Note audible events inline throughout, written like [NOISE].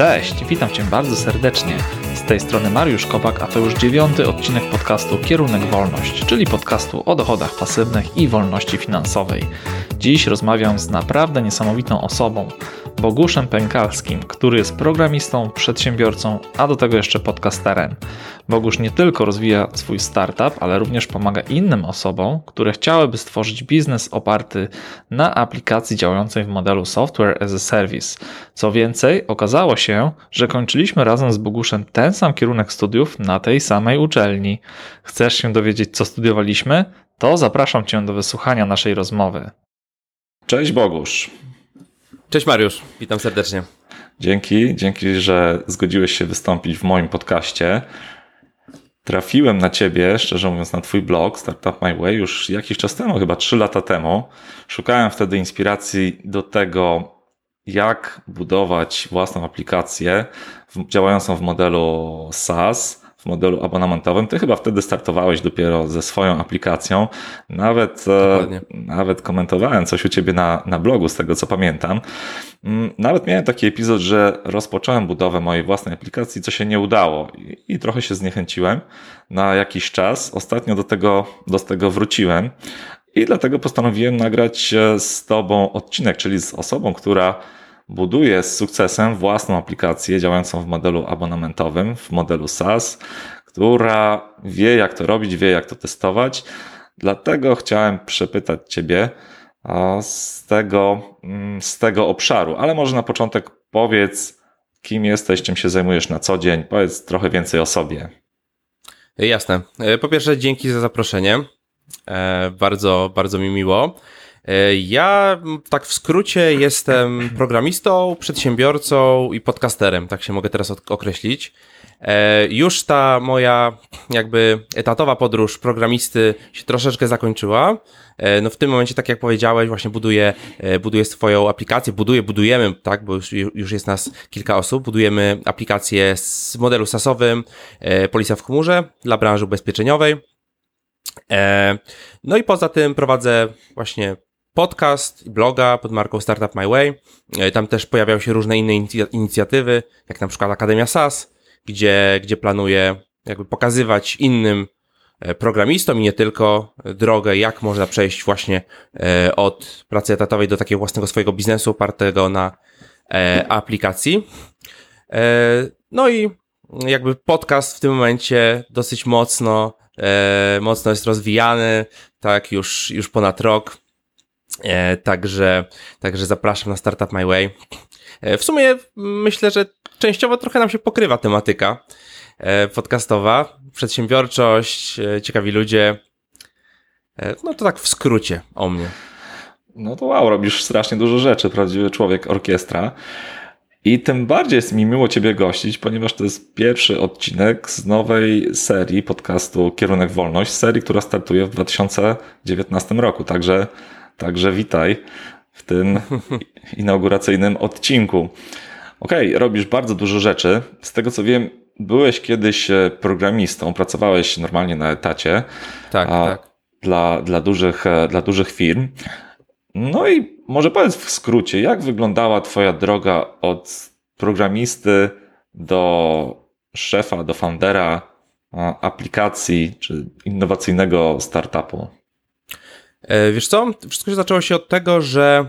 Cześć, witam Cię bardzo serdecznie. Z tej strony Mariusz Kobak, a to już dziewiąty odcinek podcastu Kierunek Wolność, czyli podcastu o dochodach pasywnych i wolności finansowej. Dziś rozmawiam z naprawdę niesamowitą osobą, Boguszem Pękalskim, który jest programistą, przedsiębiorcą, a do tego jeszcze podcasterem. Bogusz nie tylko rozwija swój startup, ale również pomaga innym osobom, które chciałyby stworzyć biznes oparty na aplikacji działającej w modelu Software as a Service. Co więcej, okazało się, że kończyliśmy razem z Boguszem ten sam kierunek studiów na tej samej uczelni. Chcesz się dowiedzieć, co studiowaliśmy? To zapraszam Cię do wysłuchania naszej rozmowy. Cześć Bogusz. Cześć Mariusz, witam serdecznie. Dzięki, dzięki, że zgodziłeś się wystąpić w moim podcaście. Trafiłem na ciebie, szczerze mówiąc, na twój blog Startup My Way już jakiś czas temu, chyba 3 lata temu. Szukałem wtedy inspiracji do tego, jak budować własną aplikację działającą w modelu SaaS w modelu abonamentowym. Ty chyba wtedy startowałeś dopiero ze swoją aplikacją. Nawet, e, nawet komentowałem coś u ciebie na, na blogu, z tego co pamiętam. Mm, nawet miałem taki epizod, że rozpocząłem budowę mojej własnej aplikacji, co się nie udało i, i trochę się zniechęciłem na jakiś czas. Ostatnio do tego, do tego wróciłem i dlatego postanowiłem nagrać e, z Tobą odcinek, czyli z osobą, która buduje z sukcesem własną aplikację działającą w modelu abonamentowym, w modelu SaaS, która wie, jak to robić, wie, jak to testować. Dlatego chciałem przepytać Ciebie z tego, mm, z tego obszaru, ale może na początek powiedz, kim jesteś, czym się zajmujesz na co dzień, powiedz trochę więcej o sobie. Jasne. E, po pierwsze, dzięki za zaproszenie. E, bardzo, bardzo mi miło. E, ja tak w skrócie jestem programistą, przedsiębiorcą i podcasterem, tak się mogę teraz określić. E, już ta moja jakby etatowa podróż programisty się troszeczkę zakończyła. E, no w tym momencie, tak jak powiedziałeś, właśnie buduję, buduję swoją aplikację, buduję, budujemy, tak, bo już, już jest nas kilka osób, budujemy aplikację z modelu SaaSowym, Policja w chmurze dla branży ubezpieczeniowej. No i poza tym prowadzę właśnie podcast i bloga pod marką Startup My Way. E, tam też pojawiają się różne inne inicjatywy, jak na przykład Akademia SAS, gdzie, gdzie planuję jakby pokazywać innym e, programistom i nie tylko drogę, jak można przejść właśnie e, od pracy etatowej do takiego własnego swojego biznesu opartego na aplikacji. No i jakby podcast w tym momencie dosyć mocno, mocno jest rozwijany, tak już, już ponad rok. E, także, także zapraszam na Startup My Way. E, w sumie myślę, że częściowo trochę nam się pokrywa tematyka e, podcastowa. Przedsiębiorczość, ciekawi ludzie. No to tak w skrócie o mnie. No to wow, robisz strasznie dużo rzeczy, prawdziwy człowiek orkiestra. I tym bardziej jest mi miło Ciebie gościć, ponieważ to jest pierwszy odcinek z nowej serii podcastu Kierunek Wolność, serii, która startuje w 2019 roku. Także Także witaj w tym inauguracyjnym odcinku. Okej, okay, robisz bardzo dużo rzeczy. Z tego co wiem, byłeś kiedyś e, programistą, pracowałeś normalnie na etacie. Tak, tak. Dla, dla, dużych, e, dla dużych firm. No i może powiedz w skrócie, jak wyglądała Twoja droga od programisty do szefa, do foundera aplikacji czy innowacyjnego startupu? E, wiesz co? Wszystko się zaczęło się od tego, że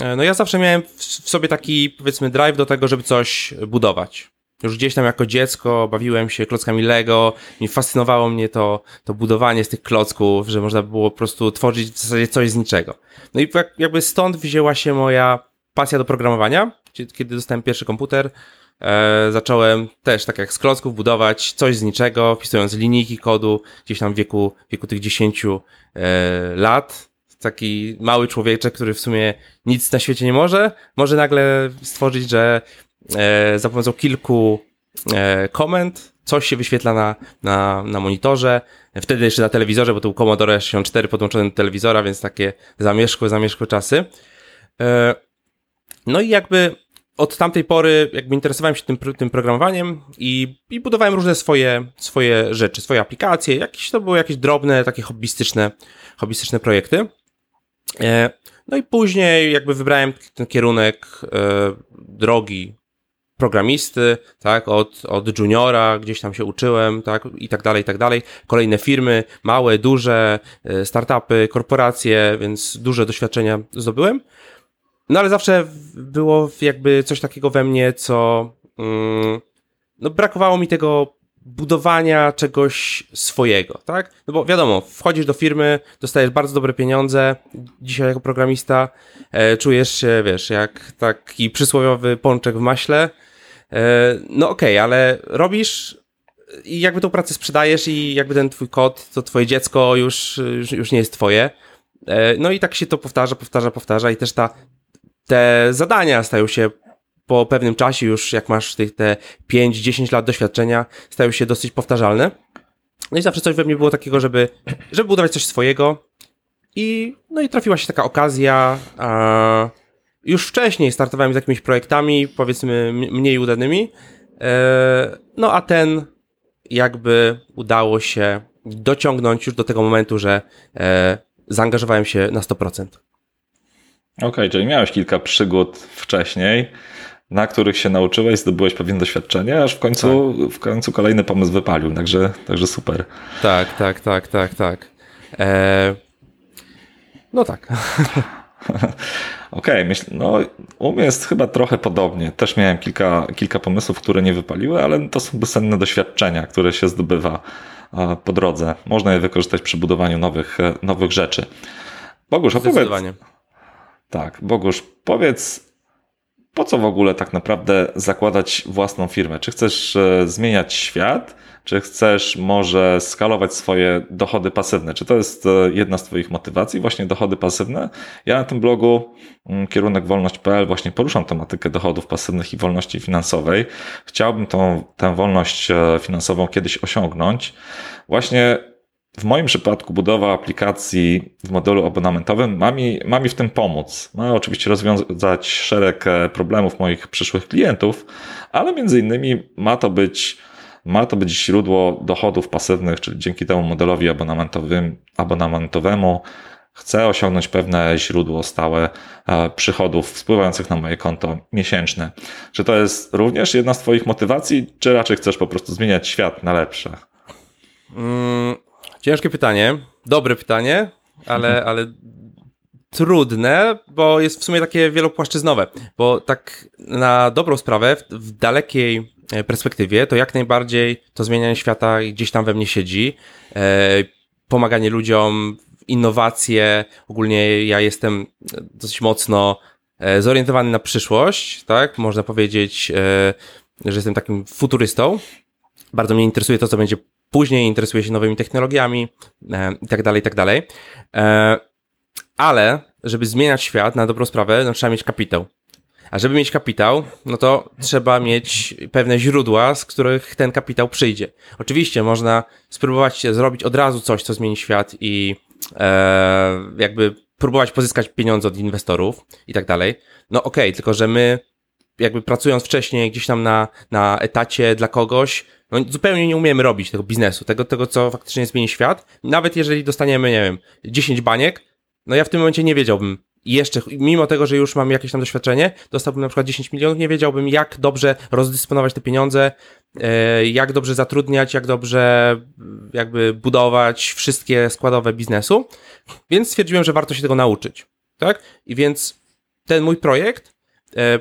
e, no ja zawsze miałem w sobie taki, powiedzmy, drive do tego, żeby coś budować. Już gdzieś tam jako dziecko bawiłem się klockami Lego i fascynowało mnie to, to budowanie z tych klocków, że można było po prostu tworzyć w zasadzie coś z niczego. No i jakby stąd wzięła się moja pasja do programowania, kiedy dostałem pierwszy komputer, e, zacząłem też, tak jak z klocków, budować coś z niczego, wpisując linijki kodu gdzieś tam w wieku, wieku tych 10 e, lat. Taki mały człowieczek, który w sumie nic na świecie nie może, może nagle stworzyć, że e, za pomocą kilku e, komend coś się wyświetla na, na, na monitorze. Wtedy jeszcze na telewizorze, bo to był Commodore 64 podłączony do telewizora, więc takie zamieszkłe, zamieszkłe czasy. E, no i jakby od tamtej pory jakby interesowałem się tym, tym programowaniem i, i budowałem różne swoje, swoje rzeczy, swoje aplikacje, jakieś to były jakieś drobne, takie hobbystyczne, hobbystyczne projekty. E, no i później jakby wybrałem ten kierunek e, drogi programisty, tak, od, od juniora, gdzieś tam się uczyłem, tak, i tak dalej, i tak dalej. Kolejne firmy, małe, duże, e, startupy, korporacje, więc duże doświadczenia zdobyłem. No ale zawsze było jakby coś takiego we mnie, co mm, no brakowało mi tego budowania czegoś swojego, tak? No bo wiadomo, wchodzisz do firmy, dostajesz bardzo dobre pieniądze, dzisiaj jako programista e, czujesz się, wiesz, jak taki przysłowiowy pączek w maśle. E, no okej, okay, ale robisz i jakby tą pracę sprzedajesz i jakby ten twój kod, to twoje dziecko już, już, już nie jest twoje. E, no i tak się to powtarza, powtarza, powtarza i też ta, te zadania stają się po pewnym czasie już, jak masz tych te 5-10 lat doświadczenia, stają się dosyć powtarzalne. No i zawsze coś we mnie było takiego, żeby, żeby budować coś swojego. I, no i trafiła się taka okazja. A już wcześniej startowałem z jakimiś projektami, powiedzmy mniej udanymi. E, no a ten jakby udało się dociągnąć już do tego momentu, że e, zaangażowałem się na 100%. Okej, okay, czyli miałeś kilka przygód wcześniej na których się nauczyłeś, zdobyłeś pewien doświadczenie, aż w końcu, tak. w końcu kolejny pomysł wypalił, także, także super. Tak, tak, tak, tak, tak. Eee... No tak. [LAUGHS] Okej, okay, myślę, no u mnie jest chyba trochę podobnie. Też miałem kilka, kilka pomysłów, które nie wypaliły, ale to są cenne doświadczenia, które się zdobywa po drodze. Można je wykorzystać przy budowaniu nowych, e, nowych rzeczy. Bogusz, opowiedz. Tak, Bogusz, powiedz, po co w ogóle tak naprawdę zakładać własną firmę? Czy chcesz e, zmieniać świat? Czy chcesz może skalować swoje dochody pasywne? Czy to jest e, jedna z Twoich motywacji, właśnie dochody pasywne? Ja na tym blogu mm, kierunek wolność.pl właśnie poruszam tematykę dochodów pasywnych i wolności finansowej. Chciałbym tą, tę wolność e, finansową kiedyś osiągnąć. Właśnie w moim przypadku budowa aplikacji w modelu abonamentowym ma mi, ma mi w tym pomóc. Ma oczywiście rozwiązać szereg e, problemów moich przyszłych klientów, ale między innymi ma to być, ma to być źródło dochodów pasywnych, czyli dzięki temu modelowi abonamentowym, abonamentowemu chcę osiągnąć pewne źródło stałe e, przychodów spływających na moje konto miesięczne. Czy to jest również jedna z Twoich motywacji, czy raczej chcesz po prostu zmieniać świat na lepsze? Ciężkie pytanie, dobre pytanie, ale, mhm. ale trudne, bo jest w sumie takie wielopłaszczyznowe, bo tak na dobrą sprawę, w, w dalekiej e, perspektywie, to jak najbardziej to zmienianie świata gdzieś tam we mnie siedzi, e, pomaganie ludziom, innowacje, ogólnie ja jestem dosyć mocno e, zorientowany na przyszłość, tak, można powiedzieć, e, że jestem takim futurystą, bardzo mnie interesuje to, co będzie później interesuje się nowymi technologiami e, i tak tak. E, ale, żeby zmieniać świat na dobrą sprawę, no, trzeba mieć kapitał. A żeby mieć kapitał, no to trzeba mieć pewne źródła, z których ten kapitał przyjdzie. Oczywiście można spróbować zrobić od razu coś, co zmieni świat i e, jakby próbować pozyskać pieniądze od inwestorów i tak dalej. No okej, okay, tylko że my jakby pracując wcześniej gdzieś tam na, na etacie dla kogoś, no, zupełnie nie umiemy robić tego biznesu, tego, tego, co faktycznie zmieni świat. Nawet jeżeli dostaniemy, nie wiem, 10 baniek, no ja w tym momencie nie wiedziałbym, jeszcze, mimo tego, że już mam jakieś tam doświadczenie, dostałbym na przykład 10 milionów, nie wiedziałbym, jak dobrze rozdysponować te pieniądze, e, jak dobrze zatrudniać, jak dobrze jakby budować wszystkie składowe biznesu, więc stwierdziłem, że warto się tego nauczyć, tak? I więc ten mój projekt, e,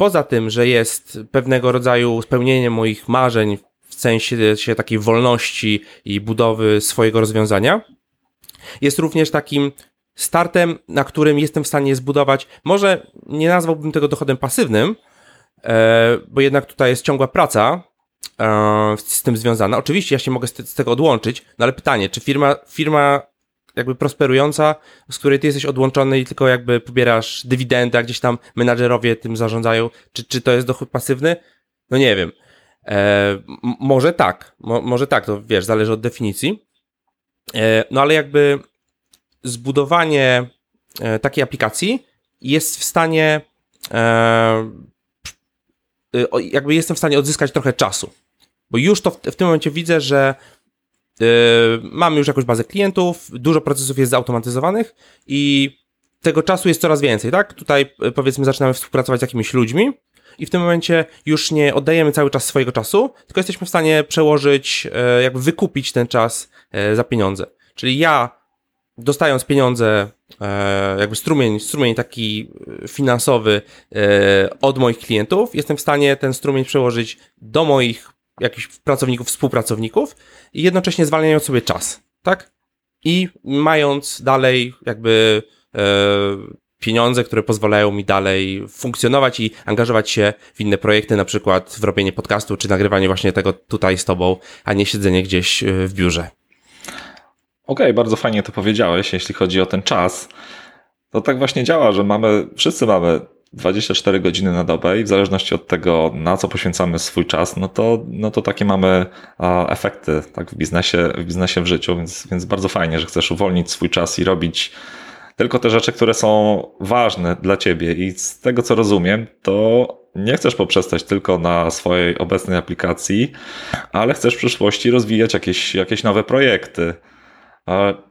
poza tym, że jest pewnego rodzaju spełnienie moich marzeń sensie się takiej wolności i budowy swojego rozwiązania. Jest również takim startem, na którym jestem w stanie zbudować, może nie nazwałbym tego dochodem pasywnym, e, bo jednak tutaj jest ciągła praca e, z tym związana. Oczywiście ja się mogę z, tego odłączyć, no ale pytanie, czy firma, firma jakby prosperująca, z której ty jesteś odłączony i tylko jakby pobierasz dywidendę, a gdzieś tam menadżerowie tym zarządzają, czy, czy to jest dochód pasywny? No nie wiem. E, może tak, mo, może tak, to wiesz, zależy od definicji. E, no ale jakby zbudowanie e, takiej aplikacji jest w stanie, e, jakby jestem w stanie odzyskać trochę czasu. Bo już to w, w tym momencie widzę, że e, mamy już jakąś bazę klientów, dużo procesów jest zautomatyzowanych i tego czasu jest coraz więcej, tak? Tutaj e, powiedzmy zaczynamy współpracować z jakimiś ludźmi, i w tym momencie już nie oddajemy cały czas swojego czasu, tylko jesteśmy w stanie przełożyć, e, jakby wykupić ten czas e, za pieniądze. Czyli ja dostając pieniądze, jakby strumień, strumień taki finansowy od moich klientów, jestem w stanie ten strumień przełożyć do moich jakichś pracowników, współpracowników i jednocześnie zwalniając sobie czas, tak? I mając dalej jakby pieniądze, które pozwalają mi dalej funkcjonować i angażować się w inne projekty, na przykład w robienie podcastu, czy nagrywanie właśnie tego tutaj z tobą, a nie siedzenie gdzieś e, w biurze. Okej, okay, bardzo fajnie to powiedziałeś, jeśli chodzi o ten czas. To tak właśnie działa, że mamy, wszyscy mamy 24 godziny na dobę i w zależności od tego, na co poświęcamy swój czas, no to, no to takie mamy efekty tak w biznesie, w biznesie w życiu, więc, więc bardzo fajnie, że chcesz uwolnić swój czas i robić tylko te rzeczy, które są ważne dla ciebie. I z tego co rozumiem, to nie chcesz poprzestać tylko na swojej obecnej aplikacji, ale chcesz w przyszłości rozwijać jakieś, jakieś nowe projekty.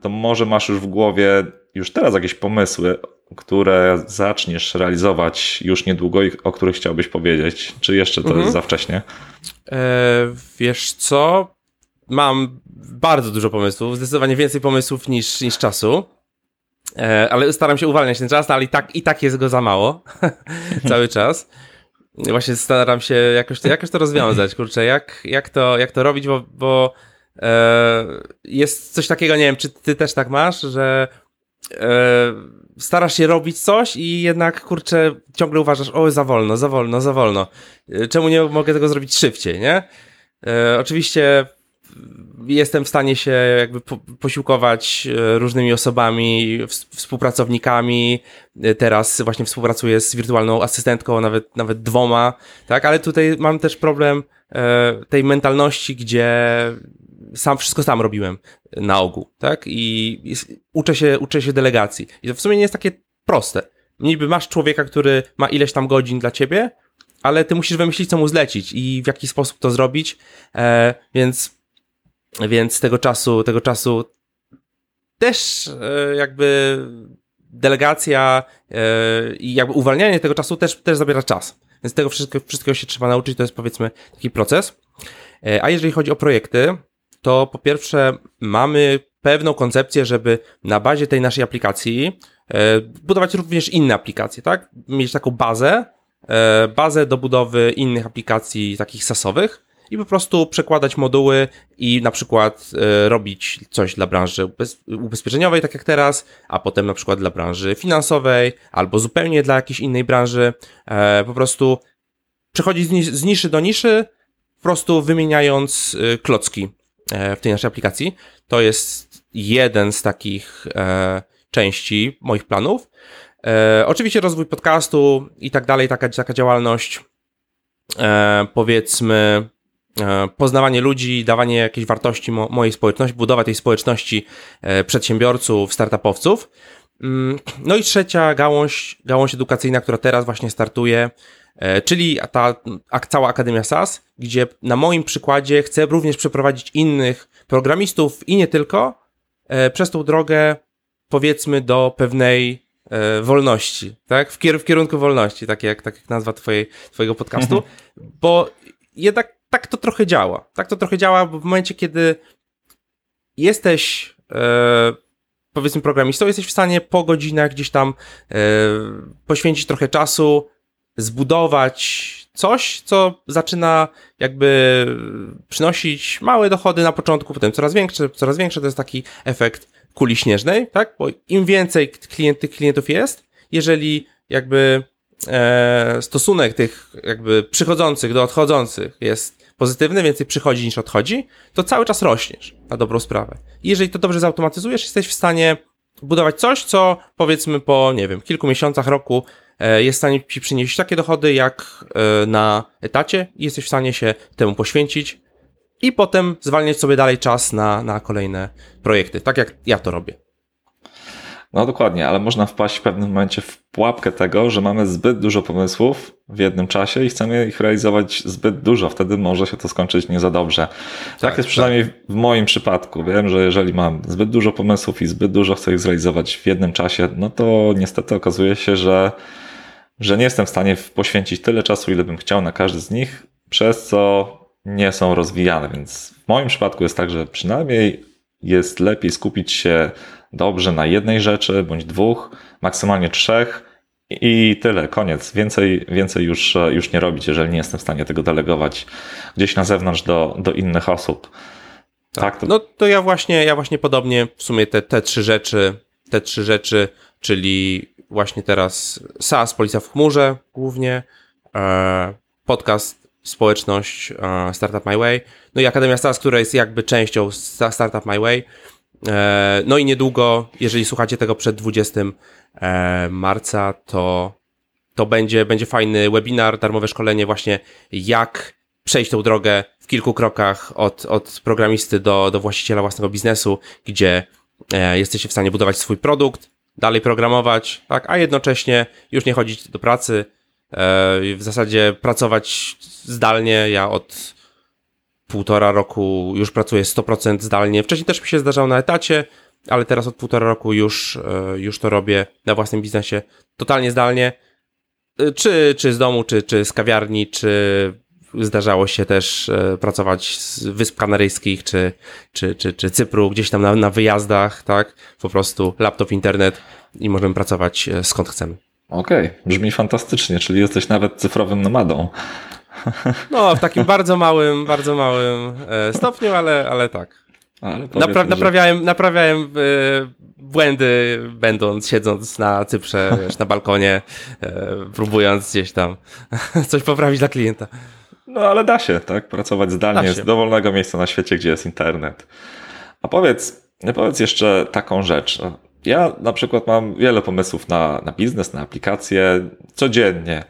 To może masz już w głowie już teraz jakieś pomysły, które zaczniesz realizować już niedługo i o których chciałbyś powiedzieć? Czy jeszcze to mhm. jest za wcześnie? E, wiesz co? Mam bardzo dużo pomysłów, zdecydowanie więcej pomysłów niż, niż czasu. E, ale staram się uwalniać ten czas, no ale i tak, i tak jest go za mało [LAUGHS] cały czas. Właśnie staram się jakoś to, jakoś to rozwiązać, kurczę, jak, jak, to, jak to robić, bo, bo e, jest coś takiego, nie wiem, czy ty też tak masz, że starasz się robić coś i jednak, kurczę, ciągle uważasz, o, za wolno, za wolno, za wolno. E, czemu nie mogę tego zrobić szybciej, nie? E, oczywiście jestem w stanie się jakby posiłkować e, różnymi osobami, współpracownikami. E, teraz właśnie współpracuję z wirtualną asystentką, nawet, nawet dwoma, tak? Ale tutaj mam też problem e, tej mentalności, gdzie sam wszystko sam robiłem na ogół, tak? I uczę się, uczę się delegacji. I to w sumie nie jest takie proste. Niby masz człowieka, który ma ileś tam godzin dla ciebie, ale ty musisz wymyślić, co mu zlecić i w jaki sposób to zrobić, e, więc więc tego czasu, tego czasu też e, jakby delegacja e, i jakby uwalnianie tego czasu też, też zabiera czas. Więc tego wszystkiego, wszystkiego się trzeba nauczyć, to jest powiedzmy taki proces. E, a jeżeli chodzi o projekty, to po pierwsze mamy pewną koncepcję, żeby na bazie tej naszej aplikacji budować również inne aplikacje, tak? Mieć taką bazę, bazę do budowy innych aplikacji takich sasowych, i po prostu przekładać moduły i na przykład e, robić coś dla branży ubezpieczeniowej, tak jak teraz, a potem na przykład dla branży finansowej, albo zupełnie dla jakiejś innej branży. E, po prostu przechodzić z niszy do niszy, po prostu wymieniając e, klocki w tej naszej aplikacji. To jest jeden z takich części moich planów. Oczywiście rozwój podcastu i tak dalej, taka, taka działalność, powiedzmy, E, poznawanie ludzi, dawanie jakiejś wartości mo mojej społeczności, budowa tej społeczności e, przedsiębiorców, startupowców. Mm, no i trzecia gałąź, gałąź edukacyjna, która teraz właśnie startuje, e, czyli ta cała Akademia SAS, gdzie na moim przykładzie chcę również przeprowadzić innych programistów i nie tylko przez tą drogę, powiedzmy, do pewnej wolności, tak? W, kier w kierunku wolności, tak jak, tak jak nazwa twojej, twojego podcastu, mhm. bo jednak tak to trochę działa. Tak to trochę działa, bo w momencie, kiedy jesteś, e, powiedzmy, programistą, jesteś w stanie po godzinach gdzieś tam e, poświęcić trochę czasu, zbudować coś, co zaczyna jakby przynosić małe dochody na początku, potem coraz większe, coraz większe, to jest taki efekt kuli śnieżnej, tak? Bo im więcej klient, tych klientów jest, jeżeli jakby e, stosunek tych jakby przychodzących do odchodzących jest pozytywny, więcej przychodzi niż odchodzi, to cały czas rośniesz na dobrą sprawę. I jeżeli to dobrze zautomatyzujesz, jesteś w stanie budować coś, co powiedzmy po, nie wiem, kilku miesiącach, roku jest w stanie ci przynieść takie dochody jak e, na etacie i jesteś w stanie się temu poświęcić i potem zwalniać sobie dalej czas na, na kolejne projekty, tak jak ja to robię. No dokładnie, ale można wpaść w pewnym momencie w pułapkę tego, że mamy zbyt dużo pomysłów w jednym czasie i chcemy ich realizować zbyt dużo. Wtedy może się to skończyć nie za dobrze. Tak, tak jest przynajmniej tak. w moim przypadku. Wiem, że jeżeli mam zbyt dużo pomysłów i zbyt dużo chcę ich zrealizować w jednym czasie, no to niestety okazuje się, że że nie jestem w stanie poświęcić tyle czasu, ile bym chciał na każdy z nich, przez co nie są rozwijane. Więc w moim przypadku jest tak, że przynajmniej jest lepiej skupić się dobrze na jednej rzeczy bądź dwóch, maksymalnie trzech i tyle, koniec. Więcej, więcej już, już nie robić, jeżeli nie jestem w stanie tego delegować gdzieś na zewnątrz do, do innych osób. Tak, tak to... No to ja właśnie, ja właśnie podobnie w sumie te, te trzy rzeczy, te trzy rzeczy, czyli właśnie teraz SaaS, Policja w chmurze głównie, e, podcast, społeczność e, Startup My Way, no i Akademia SaaS, która jest jakby częścią Startup My Way. E, no i niedługo, jeżeli słuchacie tego przed 20 marca, to, to będzie, będzie fajny webinar, darmowe szkolenie właśnie jak przejść tą drogę w kilku krokach od, od programisty do, do właściciela własnego biznesu, gdzie jesteście w stanie budować swój produkt, dalej programować, tak, a jednocześnie już nie chodzić do pracy, e, w zasadzie pracować zdalnie. Ja od półtora roku już pracuję 100% zdalnie. Wcześniej też mi się zdarzało na etacie, ale teraz od półtora roku już, e, już to robię na własnym biznesie totalnie zdalnie. E, czy, czy z domu, czy, czy z kawiarni, czy zdarzało się też pracować z Wysp Kanaryjskich, czy, czy, czy, czy Cypru, gdzieś tam na, na wyjazdach, tak? Po prostu laptop, internet i możemy pracować e, skąd chcemy. Okej, okay. brzmi fantastycznie, czyli jesteś nawet cyfrowym nomadą. [LAUGHS] No, w takim bardzo małym, bardzo małym e, stopniu, ale, ale tak. Ale Napra naprawiałem, naprawiałem e, błędy, będąc, siedząc na Cyprze, wiesz, na balkonie, próbując gdzieś tam [LAUGHS] coś poprawić dla klienta. No, ale da się, tak? Pracować zdalnie z dowolnego miejsca na świecie, gdzie jest internet. A powiedz, powiedz jeszcze taką rzecz. Ja na przykład mam wiele pomysłów na, na biznes, na aplikacje codziennie.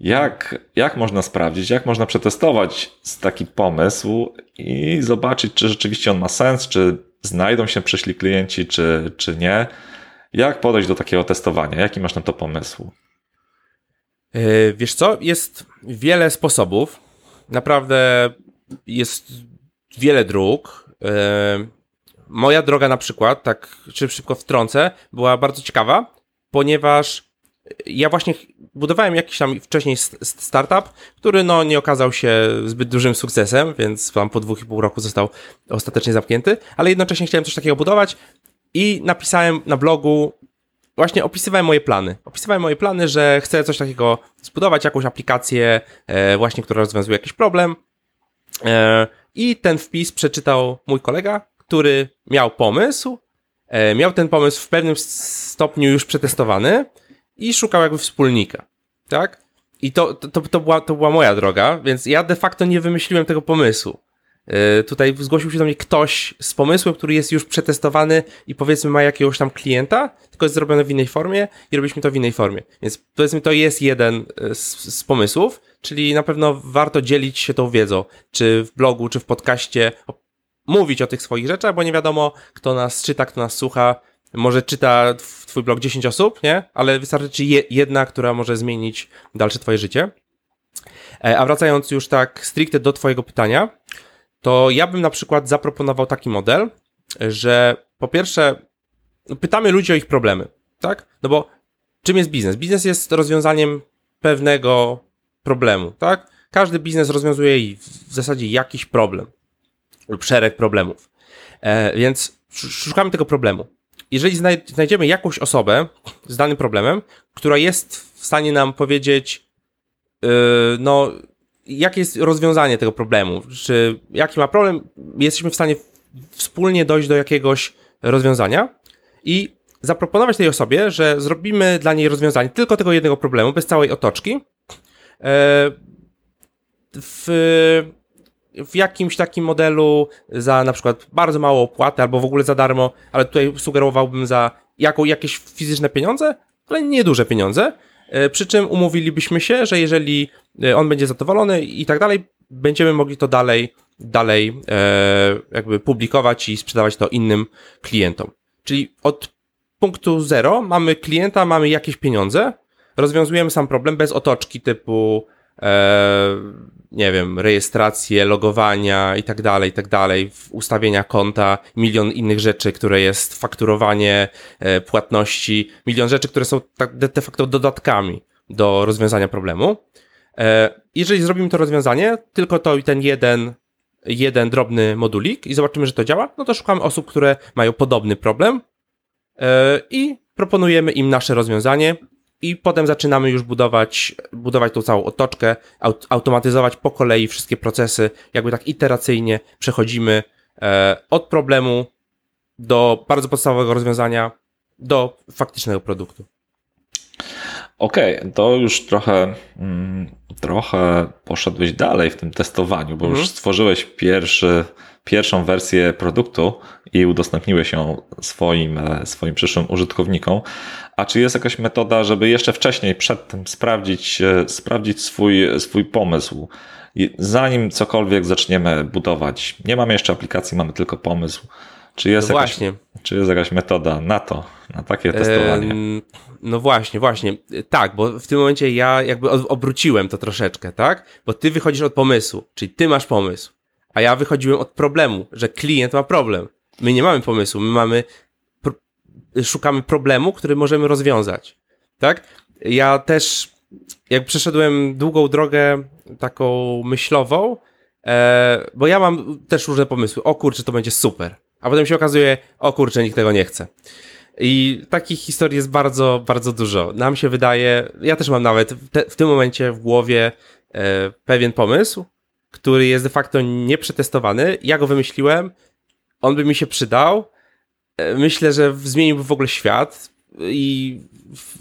Jak, jak można sprawdzić, jak można przetestować taki pomysł i zobaczyć, czy rzeczywiście on ma sens, czy znajdą się przyszli klienci, czy, czy nie? Jak podejść do takiego testowania? Jaki masz na to pomysł? Yy, wiesz co, jest wiele sposobów. Naprawdę jest wiele dróg. Yy, moja droga na przykład, tak czy szybko wtrącę, była bardzo ciekawa, ponieważ ja właśnie budowałem jakiś tam wcześniej startup, który no nie okazał się zbyt dużym sukcesem, więc tam po dwóch i pół roku został ostatecznie zamknięty, ale jednocześnie chciałem coś takiego budować i napisałem na blogu, właśnie opisywałem moje plany. Opisywałem moje plany, że chcę coś takiego zbudować, jakąś aplikację e, właśnie, która rozwiązuje jakiś problem e, i ten wpis przeczytał mój kolega, który miał pomysł, e, miał ten pomysł w pewnym stopniu już przetestowany i szukał jakby wspólnika, tak? I to, to, to, była, to była moja droga, więc ja de facto nie wymyśliłem tego pomysłu. E, tutaj zgłosił się do mnie ktoś z pomysłem, który jest już przetestowany i powiedzmy ma jakiegoś tam klienta, tylko jest zrobione w innej formie i robiliśmy to w innej formie. Więc powiedzmy to jest jeden e, z, z pomysłów, czyli na pewno warto dzielić się tą wiedzą, czy w blogu, czy w podcaście, mówić o tych swoich rzeczach, bo nie wiadomo, kto nas czyta, kto nas słucha. Może czyta twój blog 10 osób, nie? Ale wystarczy ci jedna, która może zmienić dalsze twoje życie. E, a wracając już tak stricte do twojego pytania, to ja bym na przykład zaproponował taki model, że po pierwsze pytamy ludzi o ich problemy, tak? No bo czym jest biznes? Biznes jest rozwiązaniem pewnego problemu, tak? Każdy biznes rozwiązuje w zasadzie jakiś problem lub szereg problemów. E, więc szukamy tego problemu. Jeżeli znajdziemy jakąś osobę z danym problemem, która jest w stanie nam powiedzieć, yy, no, jakie jest rozwiązanie tego problemu, czy jaki ma problem, jesteśmy w stanie wspólnie dojść do jakiegoś rozwiązania i zaproponować tej osobie, że zrobimy dla niej rozwiązanie tylko tego jednego problemu, bez całej otoczki. Yy, w w jakimś takim modelu za na przykład bardzo małą opłatę albo w ogóle za darmo, ale tutaj sugerowałbym za jaką, jakieś fizyczne pieniądze, ale nieduże pieniądze. E, przy czym umówilibyśmy się, że jeżeli e, on będzie zadowolony i tak dalej, będziemy mogli to dalej, dalej e, jakby publikować i sprzedawać to innym klientom. Czyli od punktu zero mamy klienta, mamy jakieś pieniądze, rozwiązujemy sam problem bez otoczki typu e, nie wiem, rejestrację, logowania i tak dalej, i tak dalej, ustawienia konta, milion innych rzeczy, które jest fakturowanie, e, płatności, milion rzeczy, które są tak de facto dodatkami. do rozwiązania problemu. E, jeżeli zrobimy to rozwiązanie, tylko to ten jeden, jeden drobny modulik i zobaczymy, że to działa, no to szukamy osób, które mają podobny problem e, i proponujemy im nasze rozwiązanie i potem zaczynamy już budować, budować tą całą otoczkę, aut automatyzować po kolei wszystkie procesy, jakby tak iteracyjnie przechodzimy e, od problemu do bardzo podstawowego rozwiązania do faktycznego produktu. Okej, okay, to już trochę, mm, trochę poszedłeś dalej w tym testowaniu, bo mhm. już stworzyłeś pierwszy, pierwszą wersję produktu i udostępniłeś ją swoim, e, swoim przyszłym użytkownikom. A czy jest jakaś metoda, żeby jeszcze wcześniej, przed tym sprawdzić, e, sprawdzić swój, swój pomysł? Zanim cokolwiek zaczniemy budować, nie mamy jeszcze aplikacji, mamy tylko pomysł. Czy jest, no jakaś, czy jest jakaś metoda na to, na takie testowanie? Ehm, no właśnie, właśnie. Tak, bo w tym momencie ja jakby obróciłem to troszeczkę, tak? Bo ty wychodzisz od pomysłu, czyli ty masz pomysł, a ja wychodziłem od problemu, że klient ma problem. My nie mamy pomysłu, my mamy, szukamy problemu, który możemy rozwiązać, tak? Ja też, jak przeszedłem długą drogę taką myślową, e, bo ja mam też różne pomysły. O kurczę, to będzie super a potem się okazuje, o kurczę, nikt tego nie chce. I takich historii jest bardzo, bardzo dużo. Nam się wydaje, ja też mam nawet te, w tym momencie w głowie e, pewien pomysł, który jest de facto nieprzetestowany. Ja go wymyśliłem, on by mi się przydał. E, myślę, że zmieniłby w ogóle świat i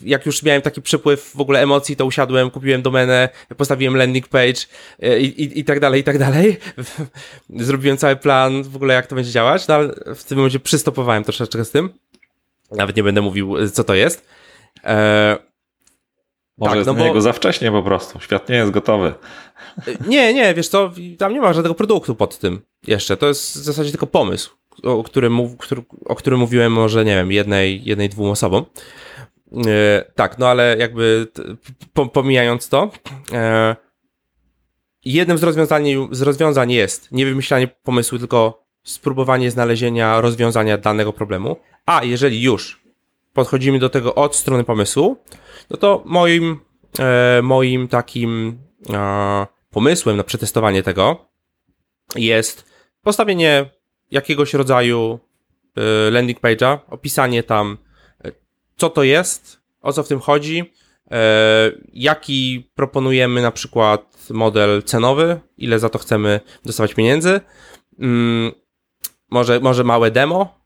jak już miałem taki przepływ w ogóle emocji, to usiadłem, kupiłem domenę, postawiłem landing page e, i, i, i tak dalej, i tak dalej. [LAUGHS] Zrobiłem cały plan w ogóle, jak to będzie działać, no ale w tym momencie przystopowałem troszeczkę z tym. Nawet nie będę mówił, co to jest. E, Może tak, jest no bo... niego za wcześnie po prostu. Świat nie jest gotowy. E, nie, nie, wiesz co, tam nie ma żadnego produktu pod tym jeszcze. To jest w zasadzie tylko pomysł, o którym, o którym mówiłem może, nie wiem, jednej, jednej dwóm osobom. E, tak, no ale jakby pomijając to, e, jednym z rozwiązań, z rozwiązań jest nie wymyślanie pomysłu, tylko spróbowanie znalezienia rozwiązania danego problemu. A jeżeli już podchodzimy do tego od strony pomysłu, no to moim, e, moim takim pomysłem na przetestowanie tego jest postawienie jakiegoś rodzaju landing page'a, opisanie tam co to jest, o co w tym chodzi, e, jaki proponujemy na przykład model cenowy, ile za to chcemy dostawać pieniędzy, mm, może, może małe demo,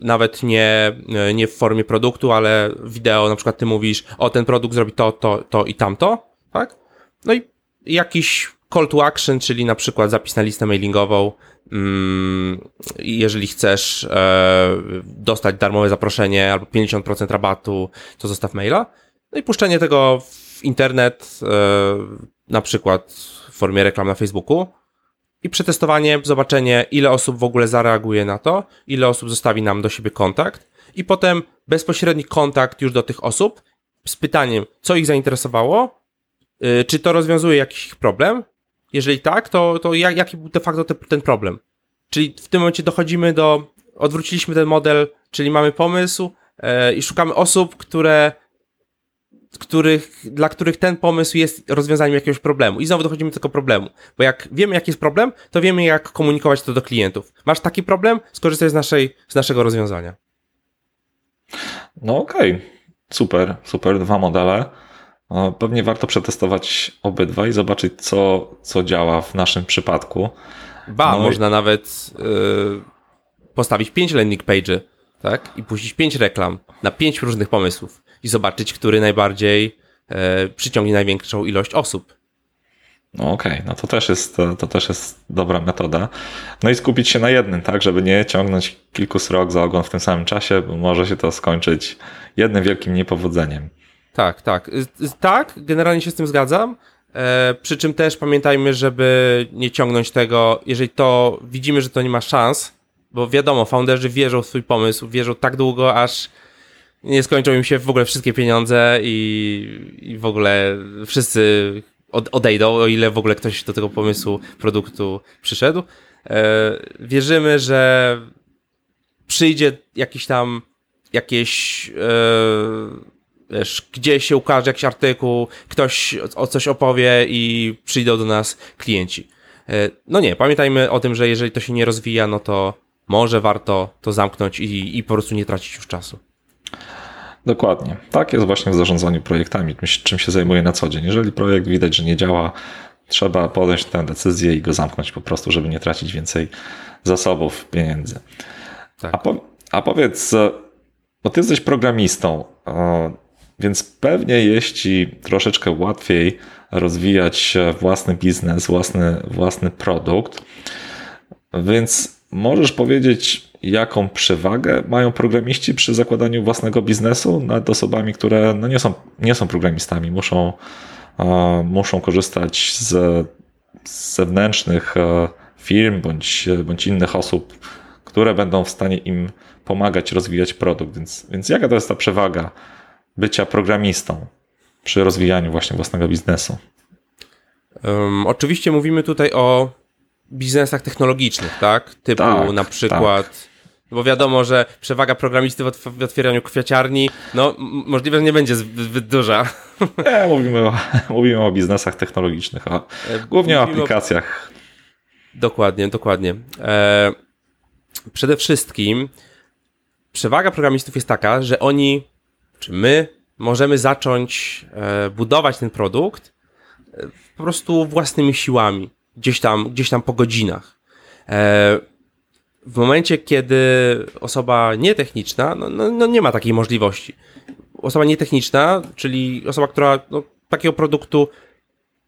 nawet nie, nie w formie produktu, ale wideo, na przykład ty mówisz, o ten produkt zrobi to, to, to i tamto, tak? No i jakiś call to action, czyli na przykład zapis na listę mailingową, jeżeli chcesz e, dostać darmowe zaproszenie albo 50% rabatu, to zostaw maila. No i puszczenie tego w internet, e, na przykład w formie reklam na Facebooku. I przetestowanie, zobaczenie, ile osób w ogóle zareaguje na to, ile osób zostawi nam do siebie kontakt. I potem bezpośredni kontakt już do tych osób z pytaniem, co ich zainteresowało, e, czy to rozwiązuje jakiś problem, jeżeli tak, to, to jak, jaki był de facto te, ten problem? Czyli w tym momencie dochodzimy do, odwróciliśmy ten model, czyli mamy pomysł e, i szukamy osób, które, których, dla których ten pomysł jest rozwiązaniem jakiegoś problemu. I znowu dochodzimy do tego problemu. Bo jak wiemy, jaki jest problem, to wiemy, jak komunikować to do klientów. Masz taki problem? Skorzystaj z, naszej, z naszego rozwiązania. No okej, okay. super, super, dwa modele. Pewnie warto przetestować obydwa i zobaczyć, co, co działa w naszym przypadku. Ba, no można i... nawet yy, postawić pięć landing page'y, tak? I puścić pięć reklam na pięć różnych pomysłów i zobaczyć, który najbardziej yy, przyciągnie największą ilość osób. No okej, okay. no to też, jest, to, to, też jest dobra metoda. No i skupić się na jednym, tak, żeby nie ciągnąć kilku srok za ogon w tym samym czasie, bo może się to skończyć jednym wielkim niepowodzeniem. Tak, tak. Tak, generalnie się z tym zgadzam. E, przy czym też pamiętajmy, żeby nie ciągnąć tego, jeżeli to widzimy, że to nie ma szans, bo wiadomo, founderzy wierzą w swój pomysł, wierzą tak długo, aż nie skończą im się w ogóle wszystkie pieniądze i, i w ogóle wszyscy od, odejdą, o ile w ogóle ktoś do tego pomysłu produktu przyszedł. E, wierzymy, że przyjdzie jakiś tam jakieś e, wiesz, gdzieś się ukaże jakiś artykuł, ktoś o coś opowie i przyjdą do nas klienci. E, no nie, pamiętajmy o tym, że jeżeli to się nie rozwija, no to może warto to zamknąć i, i po prostu nie tracić już czasu. Dokładnie. Tak jest właśnie w zarządzaniu projektami, czym się zajmuję na co dzień. Jeżeli projekt widać, że nie działa, trzeba podjąć tę decyzję i go zamknąć po prostu, żeby nie tracić więcej zasobów, pieniędzy. Tak. A, po, a powiedz, bo ty jesteś programistą, więc pewnie jest ci troszeczkę łatwiej rozwijać własny biznes, własny, własny produkt. Więc możesz powiedzieć, jaką przewagę mają programiści przy zakładaniu własnego biznesu nad osobami, które no nie, są, nie są programistami, muszą, muszą korzystać z, z zewnętrznych e, firm bądź, bądź innych osób, które będą w stanie im pomagać rozwijać produkt. Więc, więc jaka to jest ta przewaga bycia programistą przy rozwijaniu właśnie własnego biznesu? Um, oczywiście mówimy tutaj o biznesach technologicznych, tak? Typu tak, na przykład. Tak. Bo wiadomo, że przewaga programisty w otwieraniu kwiaciarni, no możliwe, że nie będzie zbyt duża. Nie, mówimy o, [LAUGHS] mówimy o biznesach technologicznych, e, głównie mówimy o aplikacjach. O... Dokładnie, dokładnie. E, przede wszystkim przewaga programistów jest taka, że oni, czy my, możemy zacząć e, budować ten produkt e, po prostu własnymi siłami, gdzieś tam, gdzieś tam po godzinach. E, w momencie, kiedy osoba nietechniczna, no, no, no nie ma takiej możliwości. Osoba nietechniczna, czyli osoba, która no, takiego produktu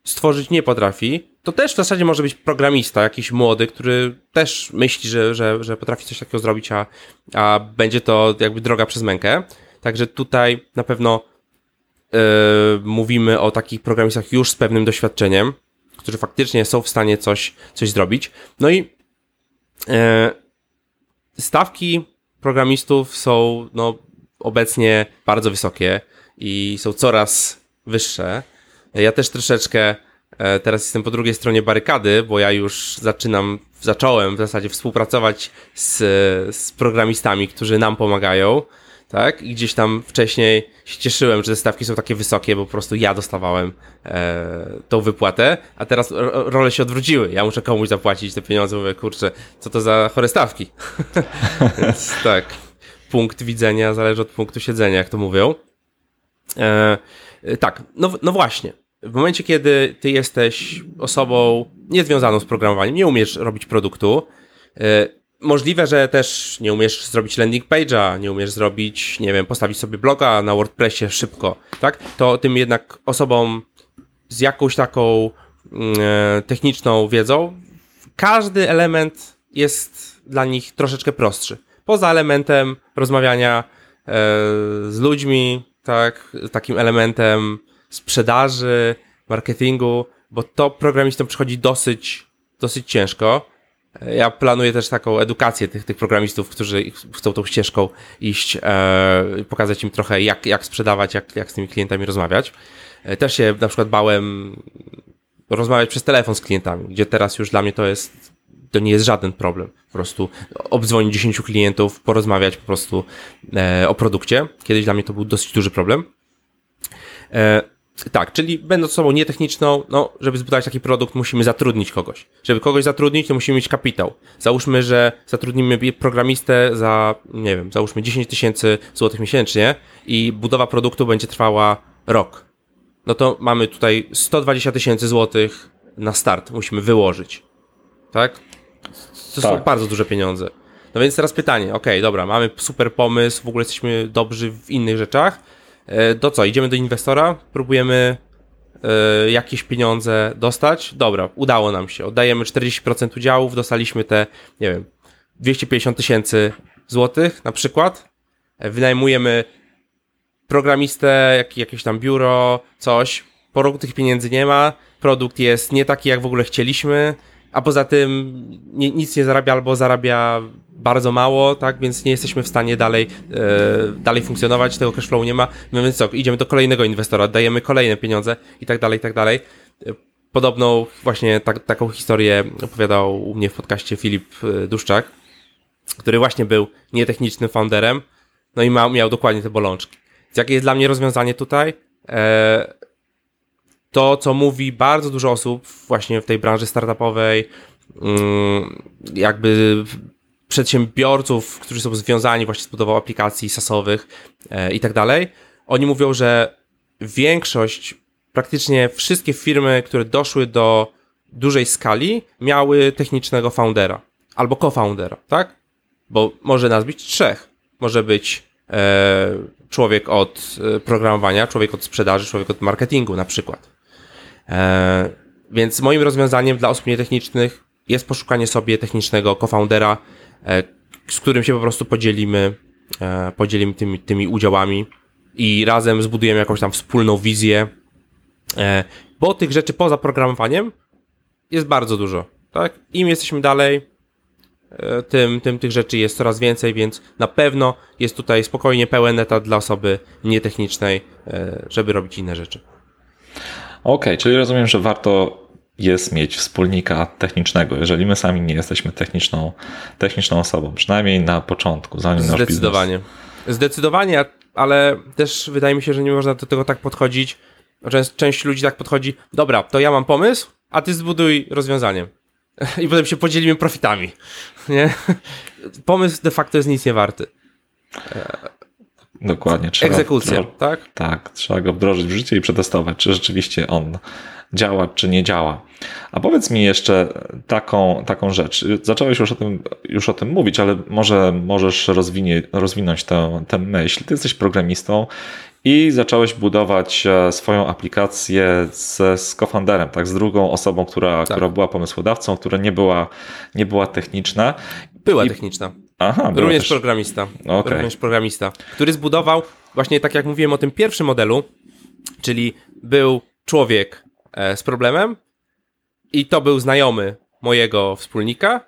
stworzyć nie potrafi, to też w zasadzie może być programista, jakiś młody, który też myśli, że, że, że potrafi coś takiego zrobić, a, a będzie to jakby droga przez mękę. Także tutaj na pewno yy, mówimy o takich programistach już z pewnym doświadczeniem, którzy faktycznie są w stanie coś, coś zrobić. No i yy, stawki programistów są no, obecnie bardzo wysokie i są coraz wyższe. Ja też troszeczkę e, teraz jestem po drugiej stronie barykady, bo ja już zaczynam, zacząłem w zasadzie współpracować z, z programistami, którzy nam pomagają. Tak? I gdzieś tam wcześniej się cieszyłem, że te stawki są takie wysokie, bo po prostu ja dostawałem e, tą wypłatę, a teraz role się odwróciły. Ja muszę komuś zapłacić te pieniądze, mówię, kurczę, co to za chore stawki. [LAUGHS] Więc tak, punkt widzenia zależy od punktu siedzenia, jak to mówią. E, tak, no, no właśnie. W momencie, kiedy ty jesteś osobą niezwiązaną z programowaniem, nie umiesz robić produktu, e, możliwe, że też nie umiesz zrobić landing page'a, nie umiesz zrobić, nie wiem, postawić sobie bloga na WordPressie szybko, tak? To tym jednak osobom z jakąś taką mm, e, techniczną wiedzą, każdy element jest dla nich troszeczkę prostszy. Poza elementem rozmawiania e, z ludźmi, tak, takim elementem sprzedaży, marketingu, bo to programistom przychodzi dosyć, dosyć ciężko. Ja planuję też taką edukację tych, tych programistów, którzy chcą tą ścieżką iść, e, pokazać im trochę, jak, jak sprzedawać, jak, jak z tymi klientami rozmawiać. E, też się na przykład bałem rozmawiać przez telefon z klientami, gdzie teraz już dla mnie to jest, to nie jest żaden problem. Po prostu obdzwonić 10 klientów, porozmawiać po prostu e, o produkcie. Kiedyś dla mnie to był dosyć duży problem. E, tak, czyli będąc osobą nietechniczną, no, żeby zbudować taki produkt, musimy zatrudnić kogoś. Żeby kogoś zatrudnić, to musimy mieć kapitał. Załóżmy, że zatrudnimy programistę za, nie wiem, załóżmy 10 tysięcy złotych miesięcznie i budowa produktu będzie trwała rok. No to mamy tutaj 120 tysięcy złotych na start, musimy wyłożyć. Tak? To tak. są bardzo duże pieniądze. No więc teraz pytanie, ok, dobra, mamy super pomysł, w ogóle jesteśmy dobrzy w innych rzeczach, to co, idziemy do inwestora, próbujemy e, jakieś pieniądze dostać. Dobra, udało nam się. Oddajemy 40% udziałów, dostaliśmy te, nie wiem, 250 tysięcy złotych na przykład. E, wynajmujemy programistę, jak, jakieś tam biuro, coś. Po roku tych pieniędzy nie ma. Produkt jest nie taki, jak w ogóle chcieliśmy a poza tym nie, nic nie zarabia albo zarabia bardzo mało, tak, więc nie jesteśmy w stanie dalej, e, dalej funkcjonować, tego cashflow nie ma, no więc co, idziemy do kolejnego inwestora, dajemy kolejne pieniądze i tak dalej, i tak dalej. E, podobną właśnie tak, taką historię opowiadał u mnie w podcaście Filip e, Duszczak, który właśnie był nietechnicznym founderem, no i ma, miał dokładnie te bolączki. Jakie jest dla mnie rozwiązanie tutaj? E, to, co mówi bardzo dużo osób właśnie w tej branży startupowej, mm, jakby przedsiębiorców, którzy są związani właśnie z budową aplikacji SaaSowych e, i tak dalej, oni mówią, że większość, praktycznie wszystkie firmy, które doszły do dużej skali, miały technicznego foundera albo co-foundera, tak? Bo może nas być trzech. Może być e, człowiek od e, programowania, człowiek od sprzedaży, człowiek od marketingu na przykład. E, więc moim rozwiązaniem dla osób nietechnicznych jest poszukanie sobie technicznego co-foundera, e, z którym się po prostu podzielimy, e, podzielimy tymi, tymi udziałami i razem zbudujemy jakąś tam wspólną wizję, bo tych rzeczy poza programowaniem jest bardzo dużo, tak? Im jesteśmy dalej, tym, tym tych rzeczy jest coraz więcej, więc na pewno jest tutaj spokojnie pełen etat dla osoby nietechnicznej, żeby robić inne rzeczy. Okej, czyli rozumiem, że warto jest mieć wspólnika technicznego, jeżeli my sami nie jesteśmy techniczną, techniczną osobą, przynajmniej na początku, zanim nasz Zdecydowanie. Zdecydowanie, ale też wydaje mi się, że nie można do tego tak podchodzić. Część, część ludzi tak podchodzi, dobra, to ja mam pomysł, a ty zbuduj rozwiązanie. [LAUGHS] I potem się podzielimy profitami. [LAUGHS] Nie? Pomysł de facto jest nic nie warty. Dokładnie. Trzeba Egzekucja, wdro- tak? Tak, trzeba go wdrożyć w życie i przetestować, czy rzeczywiście on działa, czy nie działa. A powiedz mi jeszcze taką, taką rzecz. Zacząłeś już o tym, już o tym mówić, ale może możesz rozwinie, rozwinąć tę, tę myśl. Ty jesteś programistą i zacząłeś budować e, swoją aplikację z, z cofounderem, tak, z drugą osobą, która, która była pomysłodawcą, która nie była, nie była techniczna. Była I- techniczna. Aha, Również też, programista. Okej. Również programista, który zbudował, właśnie tak jak mówiłem o tym pierwszym modelu, czyli był człowiek e, z problemem i to był znajomy mojego wspólnika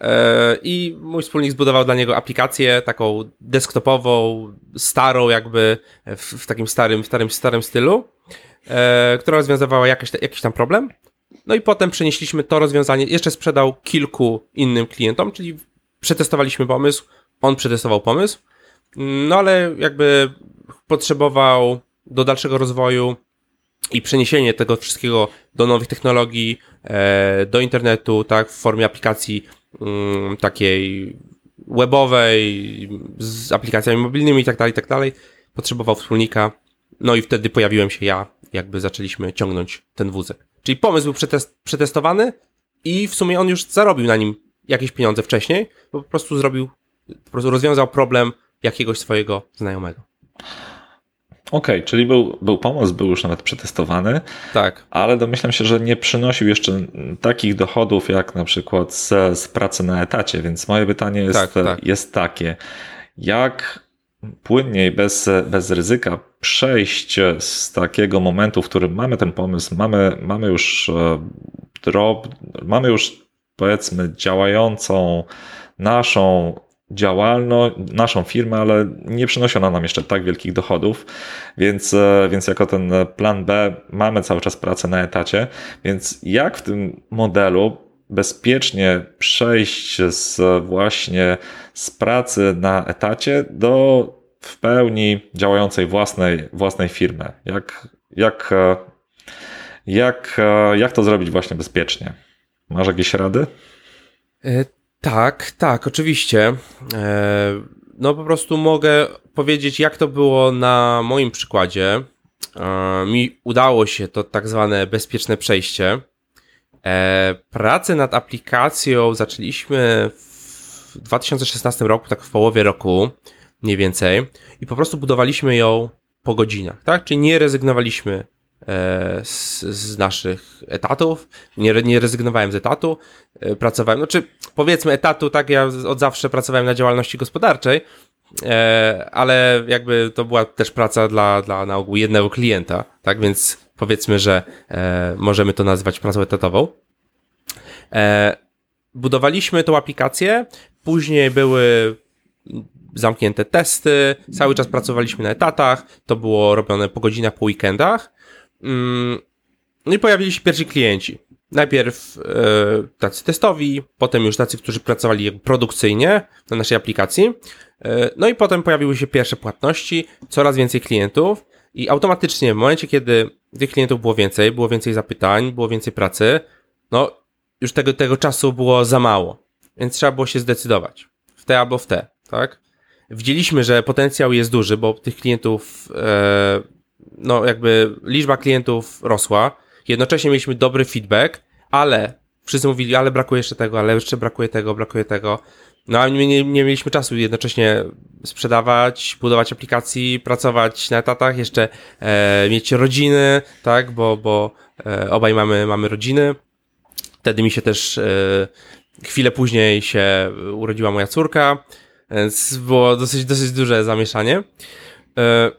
e, i mój wspólnik zbudował dla niego aplikację taką desktopową, starą jakby w, w takim starym, starym, starym stylu, e, która rozwiązywała jakiś, jakiś tam problem. No i potem przenieśliśmy to rozwiązanie, jeszcze sprzedał kilku innym klientom, czyli przetestowaliśmy pomysł, on przetestował pomysł, no ale jakby potrzebował do dalszego rozwoju i przeniesienie tego wszystkiego do nowych technologii, e, do internetu, tak, w formie aplikacji mm, takiej webowej, z aplikacjami mobilnymi i tak dalej, tak dalej, potrzebował wspólnika, no i wtedy pojawiłem się ja, jakby zaczęliśmy ciągnąć ten wózek. Czyli pomysł był przetest, przetestowany i w sumie on już zarobił na nim jakieś pieniądze wcześniej, bo po prostu zrobił, po prostu rozwiązał problem jakiegoś swojego znajomego. Okej, czyli był, był pomysł, był już nawet przetestowany, Tak. ale domyślam się, że nie przynosił jeszcze takich dochodów jak na przykład z, z pracy na etacie, więc moje pytanie jest, Tak, tak. jest takie, jak płynniej, bez, bez ryzyka przejść z takiego momentu, w którym mamy ten pomysł, mamy, mamy już e, drop, mamy już powiedzmy działającą naszą działalność, naszą firmę, ale nie przynosi ona nam jeszcze tak wielkich dochodów, więc, e, więc jako ten plan B mamy cały czas pracę na etacie, więc jak w tym modelu bezpiecznie przejść z właśnie z pracy na etacie do w pełni działającej własnej, własnej firmy? Jak, jak, e, jak, e, jak to zrobić właśnie bezpiecznie? Masz jakieś rady? E, tak, tak, oczywiście. E, no po prostu mogę powiedzieć, jak to było na moim przykładzie. E, mi udało się to tak zwane bezpieczne przejście. Pracę nad aplikacją zaczęliśmy w 2016 roku, tak w połowie roku, mniej więcej, i po prostu budowaliśmy ją po godzinach, tak? Czyli nie rezygnowaliśmy z, z naszych etatów, nie, nie rezygnowałem z etatu, e, pracowałem, znaczy powiedzmy etatu, tak, ja od zawsze pracowałem na działalności gospodarczej, e, ale jakby to była też praca dla, dla na ogół jednego klienta, tak, więc powiedzmy, że e, możemy to nazwać pracą etatową. E, budowaliśmy tą aplikację, później były zamknięte testy, cały czas pracowaliśmy na etatach, to było robione po godzinach, po weekendach. Mm, No i pojawili się pierwsi klienci. Najpierw e, tacy testowi, potem już tacy, którzy pracowali produkcyjnie na naszej aplikacji. E, no i potem pojawiły się pierwsze płatności, coraz więcej klientów i automatycznie w momencie, kiedy tych klientów było więcej, było więcej zapytań, było więcej pracy, no już tego, tego czasu było za mało, więc trzeba było się zdecydować w te albo w te, tak? Widzieliśmy, że potencjał jest duży, bo tych klientów, e, no jakby liczba klientów rosła, jednocześnie mieliśmy dobry feedback, ale wszyscy mówili, ale brakuje jeszcze tego, ale jeszcze brakuje tego, brakuje tego. No a my nie, nie mieliśmy czasu jednocześnie sprzedawać, budować aplikacji, pracować na etatach, jeszcze e, mieć rodziny, tak, bo, bo e, obaj mamy, mamy rodziny. Wtedy mi się też e, chwilę później się urodziła moja córka, więc było dosyć, dosyć duże zamieszanie. E,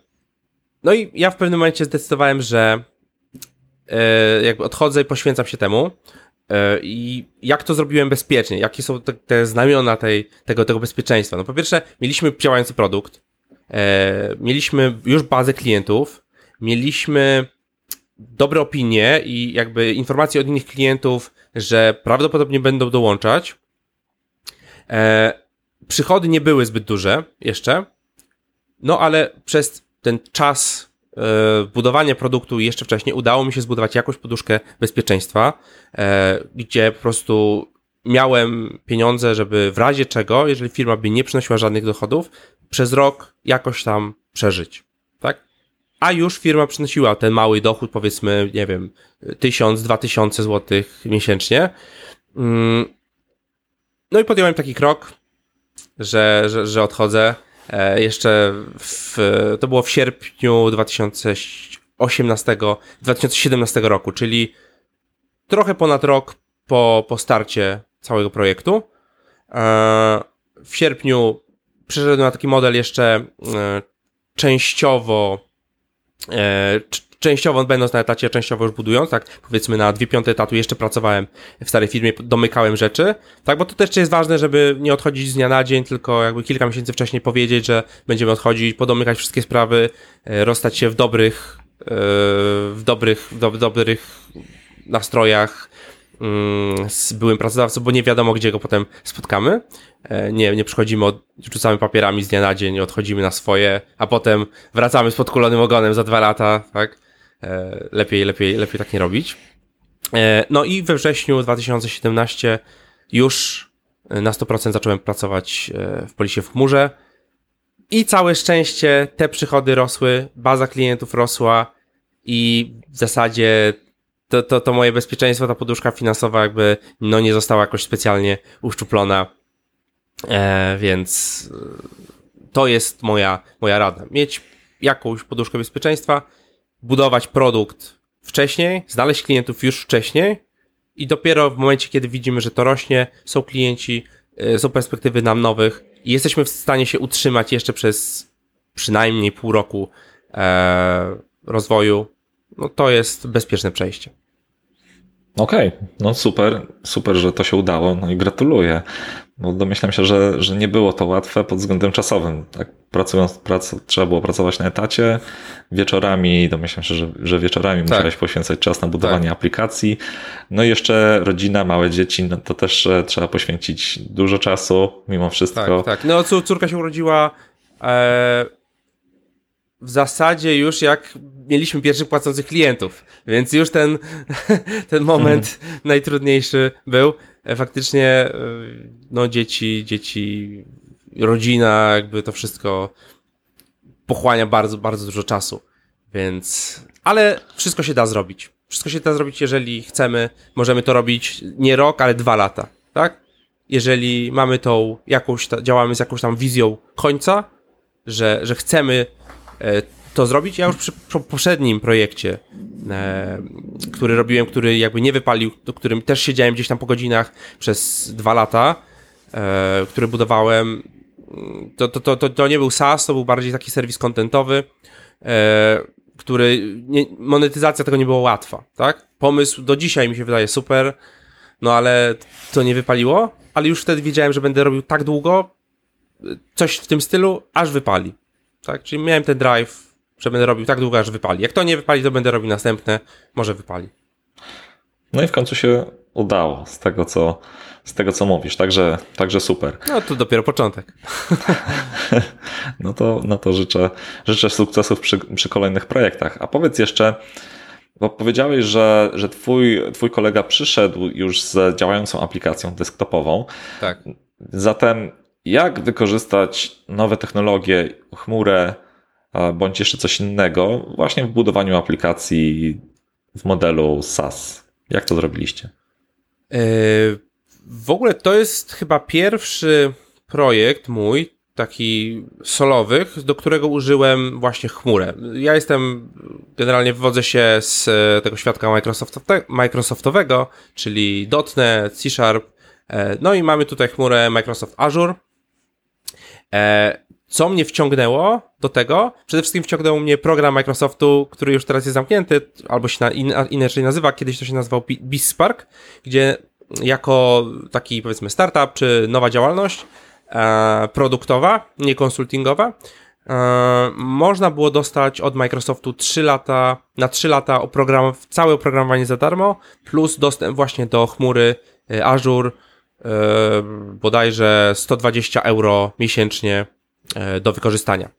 no i ja w pewnym momencie zdecydowałem, że e, jakby odchodzę i poświęcam się temu. E, I jak to zrobiłem bezpiecznie? Jakie są te, te znamiona tej, tego, tego bezpieczeństwa? No po pierwsze, mieliśmy działający produkt, e, mieliśmy już bazę klientów, mieliśmy dobre opinie i jakby informacje od innych klientów, że prawdopodobnie będą dołączać. Przychody nie były zbyt duże jeszcze, no ale przez ten czas E, budowanie produktu jeszcze wcześniej udało mi się zbudować jakąś poduszkę bezpieczeństwa, e, gdzie po prostu miałem pieniądze, żeby w razie czego, jeżeli firma by nie przynosiła żadnych dochodów, przez rok jakoś tam przeżyć, tak? A już firma przynosiła ten mały dochód, powiedzmy, nie wiem, tysiąc, dwa tysiące złotych miesięcznie. Mm. No i podjąłem taki krok, że, że, że odchodzę jeszcze w, to było w sierpniu 2018, 2017 roku, czyli trochę ponad rok po, po starcie całego projektu. E, w sierpniu przeszedłem na taki model jeszcze e, częściowo częściowo będąc na etacie, częściowo już budując, tak powiedzmy na dwie piąte etatu jeszcze pracowałem w starej firmie, domykałem rzeczy, tak, bo to też jest ważne, żeby nie odchodzić z dnia na dzień, tylko jakby kilka miesięcy wcześniej powiedzieć, że będziemy odchodzić, podomykać wszystkie sprawy, e, rozstać się w dobrych, e, w dobrych, do, dobrych nastrojach, mm, z byłym pracodawcą, bo nie wiadomo, gdzie go potem spotkamy. E, nie, nie przychodzimy, od, rzucamy papierami z dnia na dzień, odchodzimy na swoje, a potem wracamy z podkulonym ogonem za dwa lata, tak? E, lepiej, lepiej, lepiej tak nie robić. E, no i we wrześniu 2017 już na 100% zacząłem pracować e, w Polisie w chmurze i całe szczęście te przychody rosły, baza klientów rosła i w zasadzie to, to, to moje bezpieczeństwo, ta poduszka finansowa jakby no nie została jakoś specjalnie uszczuplona, e, więc to jest moja, moja rada. Mieć jakąś poduszkę bezpieczeństwa, budować produkt wcześniej, znaleźć klientów już wcześniej i dopiero w momencie, kiedy widzimy, że to rośnie, są klienci, y, są perspektywy nam nowych i jesteśmy w stanie się utrzymać jeszcze przez przynajmniej pół roku e, rozwoju, no to jest bezpieczne przejście. Okej, okay. no super, super, że to się udało, no i gratuluję. Bo domyślam się, że, że nie było to łatwe pod względem czasowym. Tak, pracując, prac, trzeba było pracować na etacie, wieczorami, domyślam się, że, że wieczorami tak. musiałeś poświęcać czas na budowanie tak. aplikacji. No i jeszcze rodzina, małe dzieci, no to też e, trzeba poświęcić dużo czasu, mimo wszystko. Tak, tak. No córka się urodziła e, w zasadzie już jak mieliśmy pierwszych płacących klientów, więc już ten, [LAUGHS] ten moment mm. najtrudniejszy był. E, faktycznie e, no dzieci, dzieci, rodzina, jakby to wszystko pochłania bardzo, bardzo dużo czasu. Więc, ale wszystko się da zrobić. Wszystko się da zrobić, jeżeli chcemy. Możemy to robić nie rok, ale dwa lata, tak? Jeżeli mamy tą jakąś, działamy z jakąś tam wizją końca, że, że chcemy to zrobić. Ja już przy poprzednim projekcie, e, który robiłem, który jakby nie wypalił, do którym też siedziałem gdzieś tam po godzinach przez dwa lata, e, który budowałem, to, to, to, to nie był SaaS, to był bardziej taki serwis kontentowy, e, który, nie, monetyzacja tego nie była łatwa, tak? Pomysł do dzisiaj mi się wydaje super, no ale to nie wypaliło, ale już wtedy wiedziałem, że będę robił tak długo, coś w tym stylu, aż wypali. Tak? Czyli miałem ten drive, że będę robił tak długo, aż wypali. Jak to nie wypali, to będę robił następne, może wypali. No i w końcu się udało z tego, co, z tego, co mówisz. Także, także super. No to dopiero początek. [LAUGHS] no to, no to życzę, życzę sukcesów przy, przy kolejnych projektach. A powiedz jeszcze, bo powiedziałeś, że, że twój, twój kolega przyszedł już z działającą aplikacją desktopową. Tak. Zatem jak wykorzystać nowe technologie, chmurę, bądź jeszcze coś innego właśnie w budowaniu aplikacji w modelu SaaS? Jak to zrobiliście? Yy, w ogóle to jest chyba pierwszy projekt mój, taki solowych, do którego użyłem właśnie chmurę. Ja jestem, generalnie wywodzę się z e, tego świadka Microsoftowego, czyli .NET, C Sharp, e, no i mamy tutaj chmurę Microsoft Azure. E, co mnie wciągnęło do tego? Przede wszystkim wciągnął mnie program Microsoftu, który już teraz jest zamknięty, albo się na, in, inaczej nazywa, kiedyś to się nazywał BizSpark, gdzie jako taki powiedzmy startup czy nowa działalność e, produktowa, nie konsultingowa, e, można było dostać od Microsoftu 3 lata, na 3 lata oprogram, całe oprogramowanie za darmo, plus dostęp właśnie do chmury e, Azure, bodajże 120 euro miesięcznie e, do wykorzystania.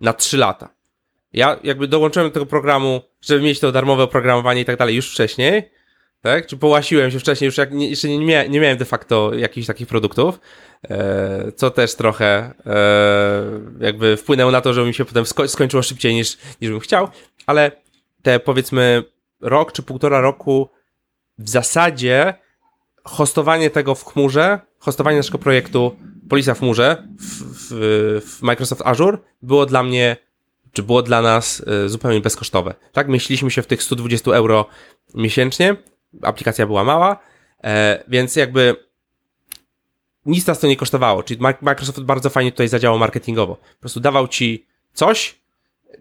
Na 3 lata. Ja jakby dołączyłem do tego programu, żeby mieć to darmowe oprogramowanie i tak dalej już wcześniej, tak? Czy połasiłem się wcześniej, już jak nie, jeszcze nie, nie miałem de facto jakichś takich produktów, e, co też trochę e, jakby wpłynęło na to, że mi się potem sko skończyło szybciej niż, niż bym chciał, ale te powiedzmy rok czy półtora roku w zasadzie hostowanie tego w chmurze, hostowanie naszego projektu Polisa w chmurze w, w, w Microsoft Azure było dla mnie czy było dla nas e, zupełnie bezkosztowe. Tak, myśleliśmy się w tych 120 euro miesięcznie, aplikacja była mała, e, więc jakby nic nas to nie kosztowało. Czyli Microsoft bardzo fajnie tutaj zadziałał marketingowo. Po prostu dawał ci coś,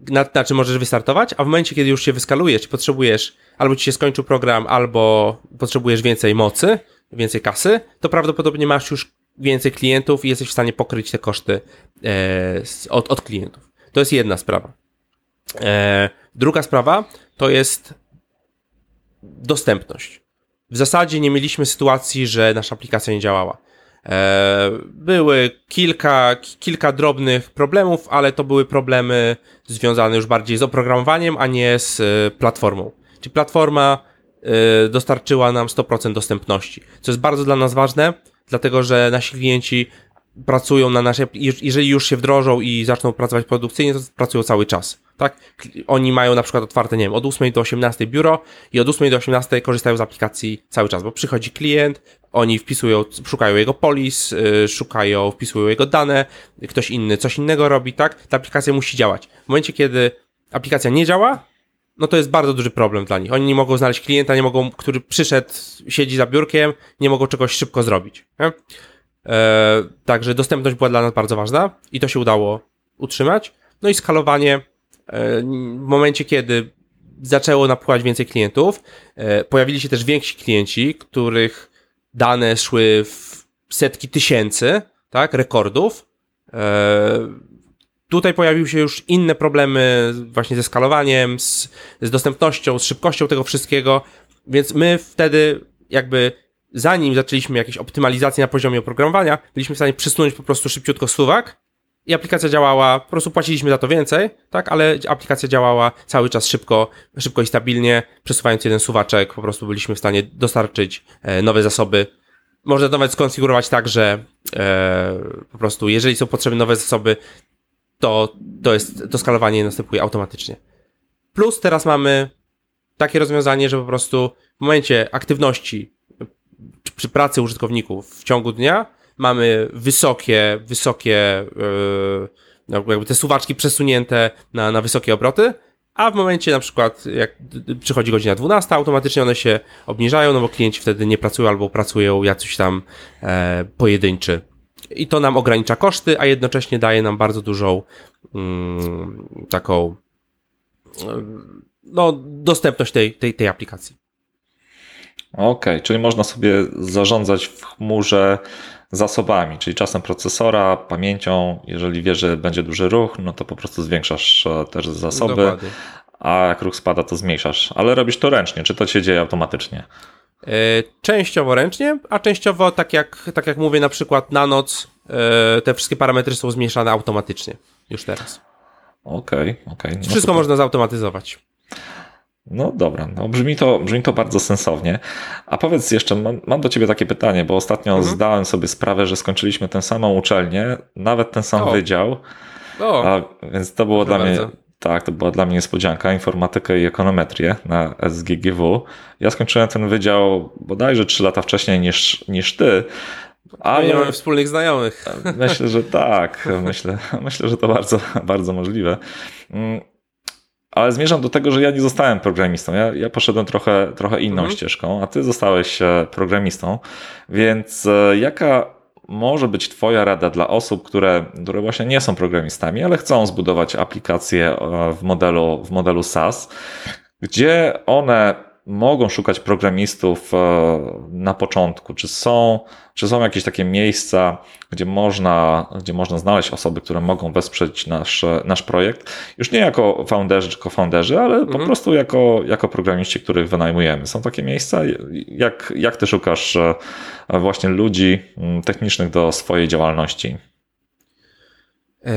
na, na czym możesz wystartować, a w momencie, kiedy już się wyskalujesz, potrzebujesz, albo ci się skończył program, albo potrzebujesz więcej mocy, więcej kasy, to prawdopodobnie masz już więcej klientów i jesteś w stanie pokryć te koszty e, od, od klientów. To jest jedna sprawa. E, druga sprawa to jest dostępność. W zasadzie nie mieliśmy sytuacji, że nasza aplikacja nie działała. E, były kilka, kilka drobnych problemów, ale to były problemy związane już bardziej z oprogramowaniem, a nie z e, platformą. Czyli platforma e, dostarczyła nam 100% dostępności, co jest bardzo dla nas ważne, dlatego że nasi klienci pracują na naszej, jeżeli już się wdrożą i zaczną pracować produkcyjnie, to pracują cały czas, tak? Oni mają na przykład otwarte, nie wiem, od 8 do 18 biuro i od 8 do 18 korzystają z aplikacji cały czas, bo przychodzi klient, oni wpisują, szukają jego polis, yy, szukają, wpisują jego dane, ktoś inny coś innego robi, tak? Ta aplikacja musi działać. W momencie, kiedy aplikacja nie działa, no to jest bardzo duży problem dla nich. Oni nie mogą znaleźć klienta, nie mogą, który przyszedł, siedzi za biurkiem, nie mogą czegoś szybko zrobić. Nie? E, także dostępność była dla nas bardzo ważna i to się udało utrzymać. No i skalowanie e, w momencie, kiedy zaczęło napływać więcej klientów, e, pojawili się też więksi klienci, których dane szły w setki tysięcy, tak, rekordów. E, tutaj pojawiły się już inne problemy właśnie ze skalowaniem, z, z dostępnością, z szybkością tego wszystkiego, więc my wtedy jakby zanim zaczęliśmy jakieś optymalizacje na poziomie oprogramowania, byliśmy w stanie przesunąć po prostu szybciutko suwak i aplikacja działała, po prostu płaciliśmy za to więcej, tak, ale aplikacja działała cały czas szybko, szybko i stabilnie, przesuwając jeden suwaczek, po prostu byliśmy w stanie dostarczyć e, nowe zasoby. Można to nawet skonfigurować tak, że e, po prostu jeżeli są potrzebne nowe zasoby, to, to jest, to skalowanie następuje automatycznie. Plus teraz mamy takie rozwiązanie, że po prostu w momencie aktywności przy pracy użytkowników w ciągu dnia mamy wysokie, wysokie, yy, jakby te suwaczki przesunięte na, na wysokie obroty, a w momencie na przykład jak przychodzi godzina 12, automatycznie one się obniżają, no bo klienci wtedy nie pracują albo pracują jacyś tam e, pojedynczy. I to nam ogranicza koszty, a jednocześnie daje nam bardzo dużą mm, taką no, dostępność tej, tej, tej aplikacji. Okej, okay, czyli można sobie zarządzać w chmurze zasobami, czyli czasem procesora, pamięcią. Jeżeli wiesz, że będzie duży ruch, no to po prostu zwiększasz e, też zasoby. Dokładnie. a jak ruch spada, to zmniejszasz. Ale robisz to ręcznie, czy to się dzieje automatycznie? E, częściowo ręcznie, a częściowo tak jak, tak jak mówię, na przykład na noc e, te wszystkie parametry są zmniejszane automatycznie już teraz. Okej, okay, okej. Okay. No Wszystko super. można zautomatyzować. No dobra, no brzmi, to, brzmi to bardzo sensownie. A powiedz jeszcze, mam, mam do ciebie takie pytanie, bo ostatnio mhm. zdałem sobie sprawę, że skończyliśmy tę samą uczelnię, nawet ten sam o. wydział. O. A, więc to było dla bardzo. mnie. Tak, to była dla mnie niespodzianka, informatykę i ekonometrię na SGGW. Ja skończyłem ten wydział bodajże 3 lata wcześniej niż, niż ty, ale nie mamy wspólnych znajomych. Myślę, że [LAUGHS] tak. Myślę, myślę, że to bardzo, bardzo możliwe. Ale zmierzam do tego, że ja nie zostałem programistą. Ja, ja poszedłem trochę, trochę inną mhm. ścieżką, a ty zostałeś e, programistą. Więc e, jaka może być Twoja rada dla osób, które, które właśnie nie są programistami, ale chcą zbudować aplikację e, w modelu, w modelu SaaS, gdzie one mogą szukać programistów e, na początku? Czy są, czy są jakieś takie miejsca, gdzie można, gdzie można znaleźć osoby, które mogą wesprzeć nasz, nasz projekt? Już nie jako founderzy czy co-founderzy, ale mhm. po prostu jako, jako programiści, których wynajmujemy. Są takie miejsca? Jak, jak ty szukasz e, właśnie ludzi technicznych do swojej działalności? E,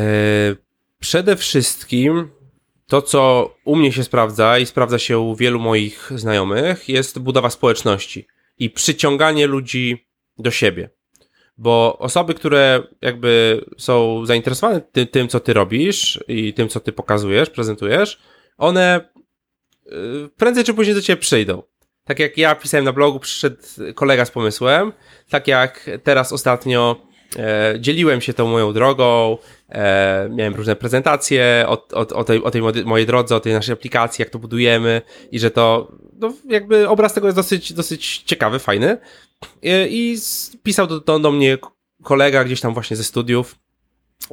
przede wszystkim to, co u mnie się sprawdza i sprawdza się u wielu moich znajomych, jest budowa społeczności i przyciąganie ludzi do siebie. Bo osoby, które jakby są zainteresowane tym, tym co ty robisz i tym, co ty pokazujesz, prezentujesz, one y, prędzej czy później do ciebie przyjdą. Tak jak ja pisałem na blogu, przyszedł kolega z pomysłem, tak jak teraz ostatnio e, dzieliłem się tą moją drogą, E, miałem różne prezentacje o, o, o, tej, o tej mojej drodze, o tej naszej aplikacji, jak to budujemy i że to, no, jakby obraz tego jest dosyć, dosyć ciekawy, fajny. E, i pisał do, do, do mnie kolega gdzieś tam właśnie ze studiów,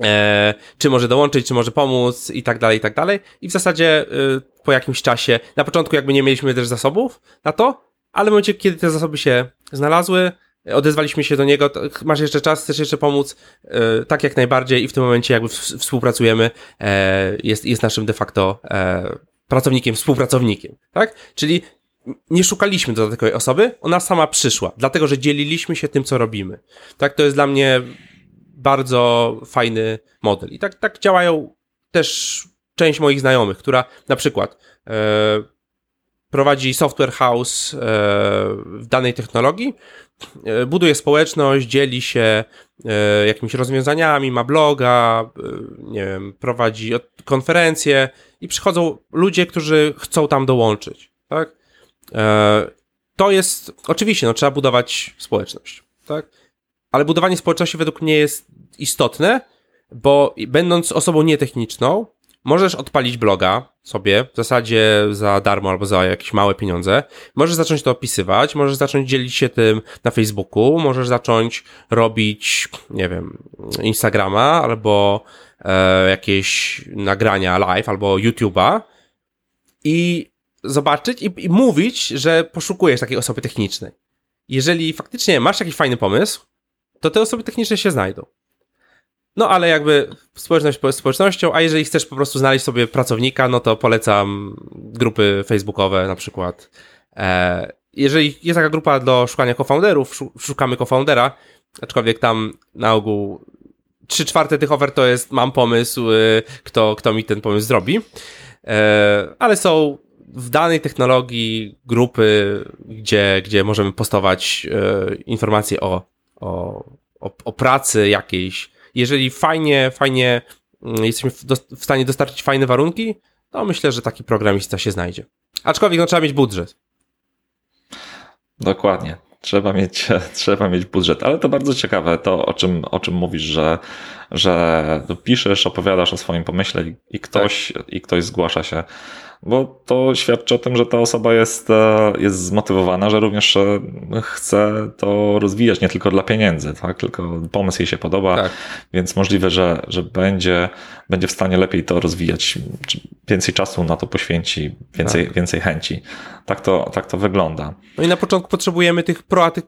e, czy może dołączyć, czy może pomóc i tak dalej, i tak dalej. I w zasadzie y, po jakimś czasie, na początku jakby nie mieliśmy też zasobów na to, ale w momencie, kiedy te zasoby się znalazły, Odezwaliśmy się do niego, masz jeszcze czas, chcesz jeszcze pomóc? E, tak jak najbardziej i w tym momencie jakby współpracujemy, e, jest, jest naszym de facto e, pracownikiem, współpracownikiem, tak? Czyli nie szukaliśmy dodatkowej osoby, ona sama przyszła, dlatego że dzieliliśmy się tym, co robimy. Tak, to jest dla mnie bardzo fajny model. I tak, tak działają też część moich znajomych, która na przykład prowadzi software house w danej technologii, E, buduje społeczność, dzieli się e, jakimiś rozwiązaniami, ma bloga, e, nie wiem, prowadzi konferencje i przychodzą ludzie, którzy chcą tam dołączyć, tak? To jest, oczywiście, no, trzeba budować społeczność, tak? Ale budowanie społeczności według mnie jest istotne, bo będąc osobą nietechniczną, Możesz odpalić bloga sobie, w zasadzie za darmo albo za jakieś małe pieniądze. Możesz zacząć to opisywać, możesz zacząć dzielić się tym na Facebooku, możesz zacząć robić, nie wiem, Instagrama albo e, jakieś nagrania live albo YouTube'a i zobaczyć i, i mówić, że poszukujesz takiej osoby technicznej. Jeżeli faktycznie masz jakiś fajny pomysł, to te osoby techniczne się znajdą. No ale jakby społeczność społecznością, a jeżeli chcesz po prostu znaleźć sobie pracownika, no to polecam grupy facebookowe na przykład. E, jeżeli jest taka grupa do szukania cofounderów, szukamy cofoundera, aczkolwiek tam na ogół trzy czwarte tych ofert to jest mam pomysł, y, kto, kto mi ten pomysł zrobi. E, ale są w danej technologii grupy, gdzie, gdzie możemy postować e, informacje o, o, o pracy jakiejś, jeżeli fajnie, fajnie mm, jesteśmy w, stanie dostarczyć fajne warunki, to myślę, że taki programista się znajdzie. Aczkolwiek no, trzeba mieć budżet. Dokładnie. Trzeba mieć, [LAUGHS] trzeba mieć budżet, ale to bardzo ciekawe, to o czym, o czym mówisz, że, że piszesz, opowiadasz o swoim pomyśle i ktoś, tak. i ktoś zgłasza się bo to świadczy o tym, że ta osoba jest, e, jest zmotywowana, że również e, chce to rozwijać nie tylko dla pieniędzy, tak? tylko pomysł jej się podoba, tak. więc możliwe, że, że będzie, będzie w stanie lepiej to rozwijać, więcej czasu na to poświęci, więcej, tak. więcej chęci. Tak to, tak to wygląda. No i na początku potrzebujemy tych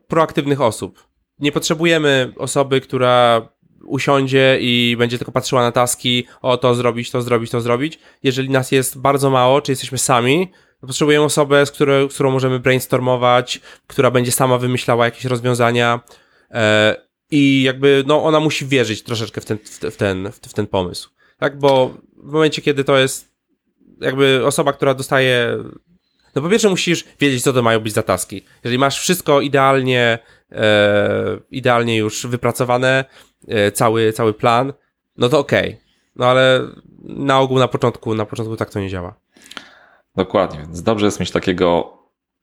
proaktywnych osób. Nie potrzebujemy osoby, która usiądzie i będzie tylko patrzyła na taski, o to zrobić, to zrobić, to zrobić. Jeżeli nas jest bardzo mało, czy jesteśmy sami, potrzebujemy osobę, z, którą, z którą możemy brainstormować, która będzie sama wymyślała jakieś rozwiązania e, i jakby, no, ona musi wierzyć troszeczkę w ten, w, te- w ten, w, ten pomysł. Tak, bo w momencie, kiedy to jest jakby osoba, która dostaje. No po pierwsze musisz wiedzieć, co to mają być za taski. Jeżeli masz wszystko idealnie, e, idealnie już wypracowane, cały, cały plan, no to okej. No ale na ogół na początku, na początku tak to nie działa. Dokładnie, więc dobrze jest mieć takiego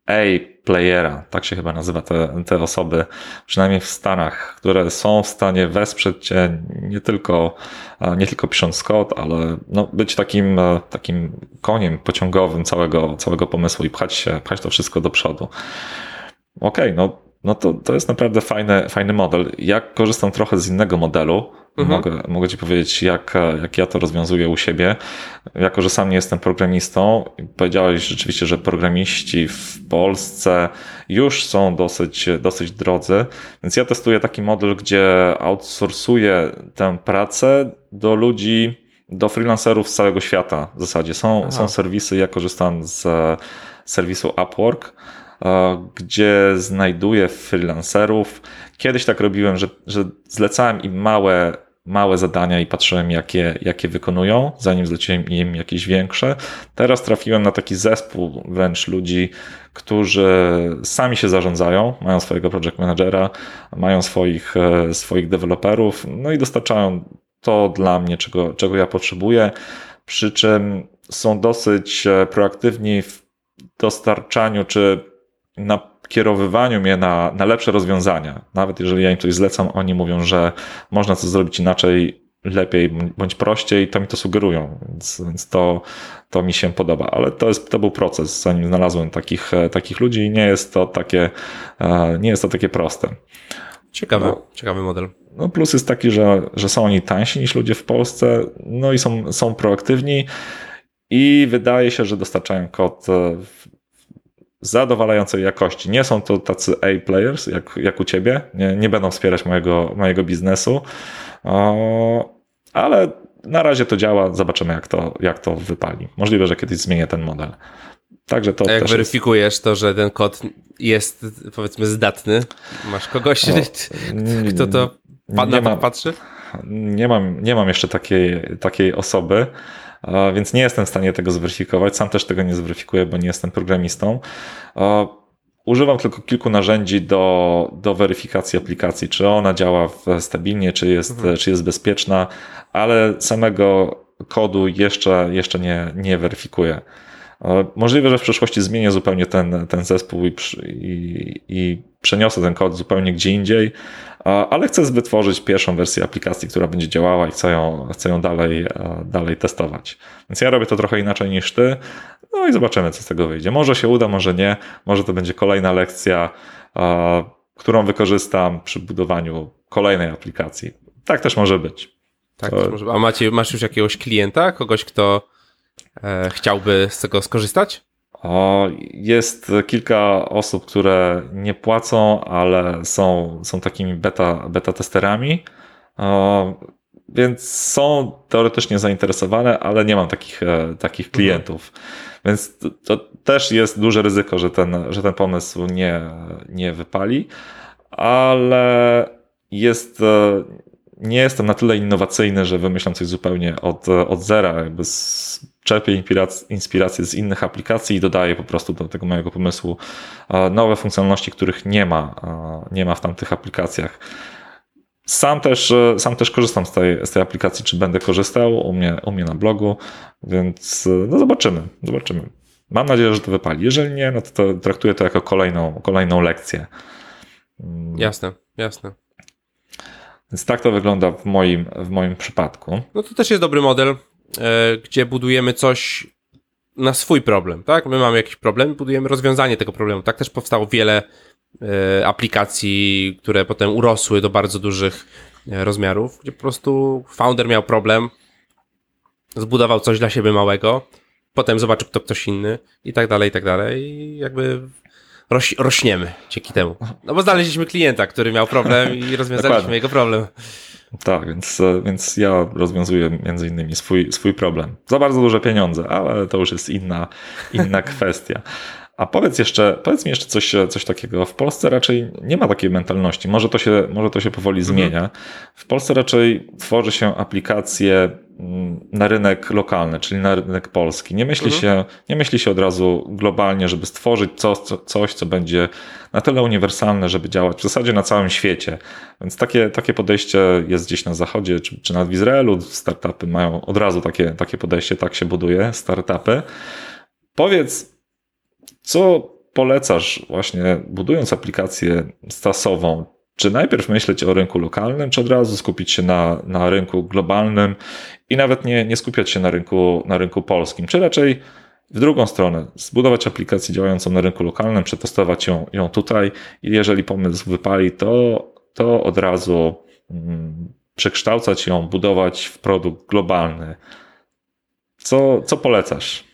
A-playera, tak się chyba nazywa te, te osoby, przynajmniej w Stanach, które są w stanie wesprzeć cię nie tylko, e, nie tylko pisząc kod, ale no, być takim, e, takim koniem pociągowym całego, całego pomysłu i pchać, się, pchać to wszystko do przodu. Okej, no, no to, to jest naprawdę fajny, fajny model. Ja korzystam trochę z innego modelu. Mhm. Mogę, mogę Ci powiedzieć, jak, jak ja to rozwiązuję u siebie. Jako, że sam nie jestem programistą, powiedziałeś rzeczywiście, że programiści w Polsce już są dosyć, dosyć drodzy, więc ja testuję taki model, gdzie outsourcuję tę pracę do ludzi, do freelancerów z całego świata w zasadzie. Są, Aha. są serwisy, ja korzystam z serwisu Upwork, gdzie znajduję freelancerów. Kiedyś tak robiłem, że, że zlecałem im małe, małe zadania i patrzyłem, jakie, jakie wykonują, zanim zleciłem im jakieś większe. Teraz trafiłem na taki zespół wręcz ludzi, którzy sami się zarządzają, mają swojego project managera, mają swoich, e, swoich deweloperów, no i dostarczają to dla mnie, czego, czego ja potrzebuję. Przy czym są dosyć e, proaktywni w dostarczaniu czy nakierowywaniu mnie na, na lepsze rozwiązania. Nawet jeżeli ja im coś zlecam, oni mówią, że można to zrobić inaczej, lepiej bądź prościej, to mi to sugerują, więc, więc to, to mi się podoba. Ale to, jest, to był proces, zanim znalazłem takich, takich ludzi i nie jest to takie, e, nie jest to takie proste. Ciekawy, No. ciekawy model. No plus jest taki, że, że są oni tańsi niż ludzie w Polsce, no i są, są proaktywni i wydaje się, że dostarczają kod e, w zadowalającej jakości. Nie są to tacy A-players jak, jak u ciebie, nie, nie będą wspierać mojego, mojego biznesu, o, ale na razie to działa, zobaczymy jak to, jak to wypali. Możliwe, że kiedyś zmienię ten model. Także to A jak też jest, weryfikujesz to, że ten kod jest powiedzmy zdatny? Masz kogoś, [LAUGHS] kto to na mam- patrzy? Nie mam, nie mam jeszcze takiej, takiej osoby, więc nie jestem w stanie tego zweryfikować. Sam też tego nie zweryfikuję, bo nie jestem programistą. Używam tylko kilku narzędzi do, do weryfikacji aplikacji, czy ona działa stabilnie, czy jest, czy jest bezpieczna, ale samego kodu jeszcze, jeszcze nie, nie weryfikuję. Możliwe, że w przyszłości zmienię zupełnie ten, ten zespół i, i, i przeniosę ten kod zupełnie gdzie indziej, ale chcę wytworzyć pierwszą wersję aplikacji, która będzie działała i chcę ją, chcę ją dalej, e, dalej testować. Więc ja robię to trochę inaczej niż ty, no i zobaczymy, co z tego wyjdzie. Może się uda, może nie, może to będzie kolejna lekcja, którą wykorzystam przy budowaniu kolejnej aplikacji. Tak też może być. Tak, To- może- a macie, masz już jakiegoś klienta, kogoś, kto e, chciałby z tego skorzystać? Jest kilka osób, które nie płacą, ale są, są takimi beta, beta testerami. Więc są teoretycznie zainteresowane, ale nie mam takich, e, takich klientów. Więc to, to też jest duże ryzyko, że ten, że ten pomysł nie, nie wypali, ale jest, e, nie jestem na tyle innowacyjny, że wymyślam coś zupełnie od, od zera. Jakby z, czerpię inspirac- inspirację z innych aplikacji i dodaję po prostu do tego mojego pomysłu e, nowe funkcjonalności, których nie ma, e, nie ma w tamtych aplikacjach. Sam też, e, sam też korzystam z tej, z tej aplikacji, czy będę korzystał u mnie, u mnie na blogu, więc no zobaczymy, zobaczymy. Mam nadzieję, że to wypali. Jeżeli nie, no to, to traktuję to jako kolejną, kolejną lekcję. Mm, Jasne, jasne. Więc tak to wygląda w moim, w moim przypadku. No to też jest dobry model, gdzie budujemy coś na swój problem, tak? My mamy jakiś problem, budujemy rozwiązanie tego problemu. Tak też powstało wiele e, aplikacji, które potem urosły do bardzo dużych e, rozmiarów, gdzie po prostu founder miał problem, zbudował coś dla siebie małego, potem zobaczył to ktoś inny i tak dalej, i tak dalej. I jakby roś, rośniemy dzięki temu. No bo znaleźliśmy klienta, który miał problem i rozwiązaliśmy jego problem. Tak, więc, więc ja rozwiązuję między innymi swój, swój problem. Za bardzo duże pieniądze, ale to już jest inna, inna [LAUGHS] kwestia. A powiedz jeszcze, powiedz mi jeszcze coś, coś takiego. W Polsce raczej nie ma takiej mentalności. Może to się, może to się powoli mhm. zmienia. W Polsce raczej tworzy się aplikacje mm, na rynek lokalny, czyli na rynek polski. Nie myśli, mhm. się, nie myśli się od razu globalnie, żeby stworzyć coś, co, coś, co będzie na tyle uniwersalne, żeby działać w zasadzie na całym świecie. Więc takie, takie podejście jest gdzieś na zachodzie, czy, czy nawet w Izraelu. Startupy mają od razu takie, takie podejście, tak się buduje startupy. Powiedz, co polecasz właśnie budując aplikację stasową? Czy najpierw myśleć o rynku lokalnym, czy od razu skupić się na, na rynku globalnym i nawet nie, nie skupiać się na rynku, na rynku polskim? Czy raczej w drugą stronę, zbudować aplikację działającą na rynku lokalnym, przetestować ją, ją tutaj i jeżeli pomysł wypali, to, to od razu mm, przekształcać ją, budować w produkt globalny. Co, co polecasz?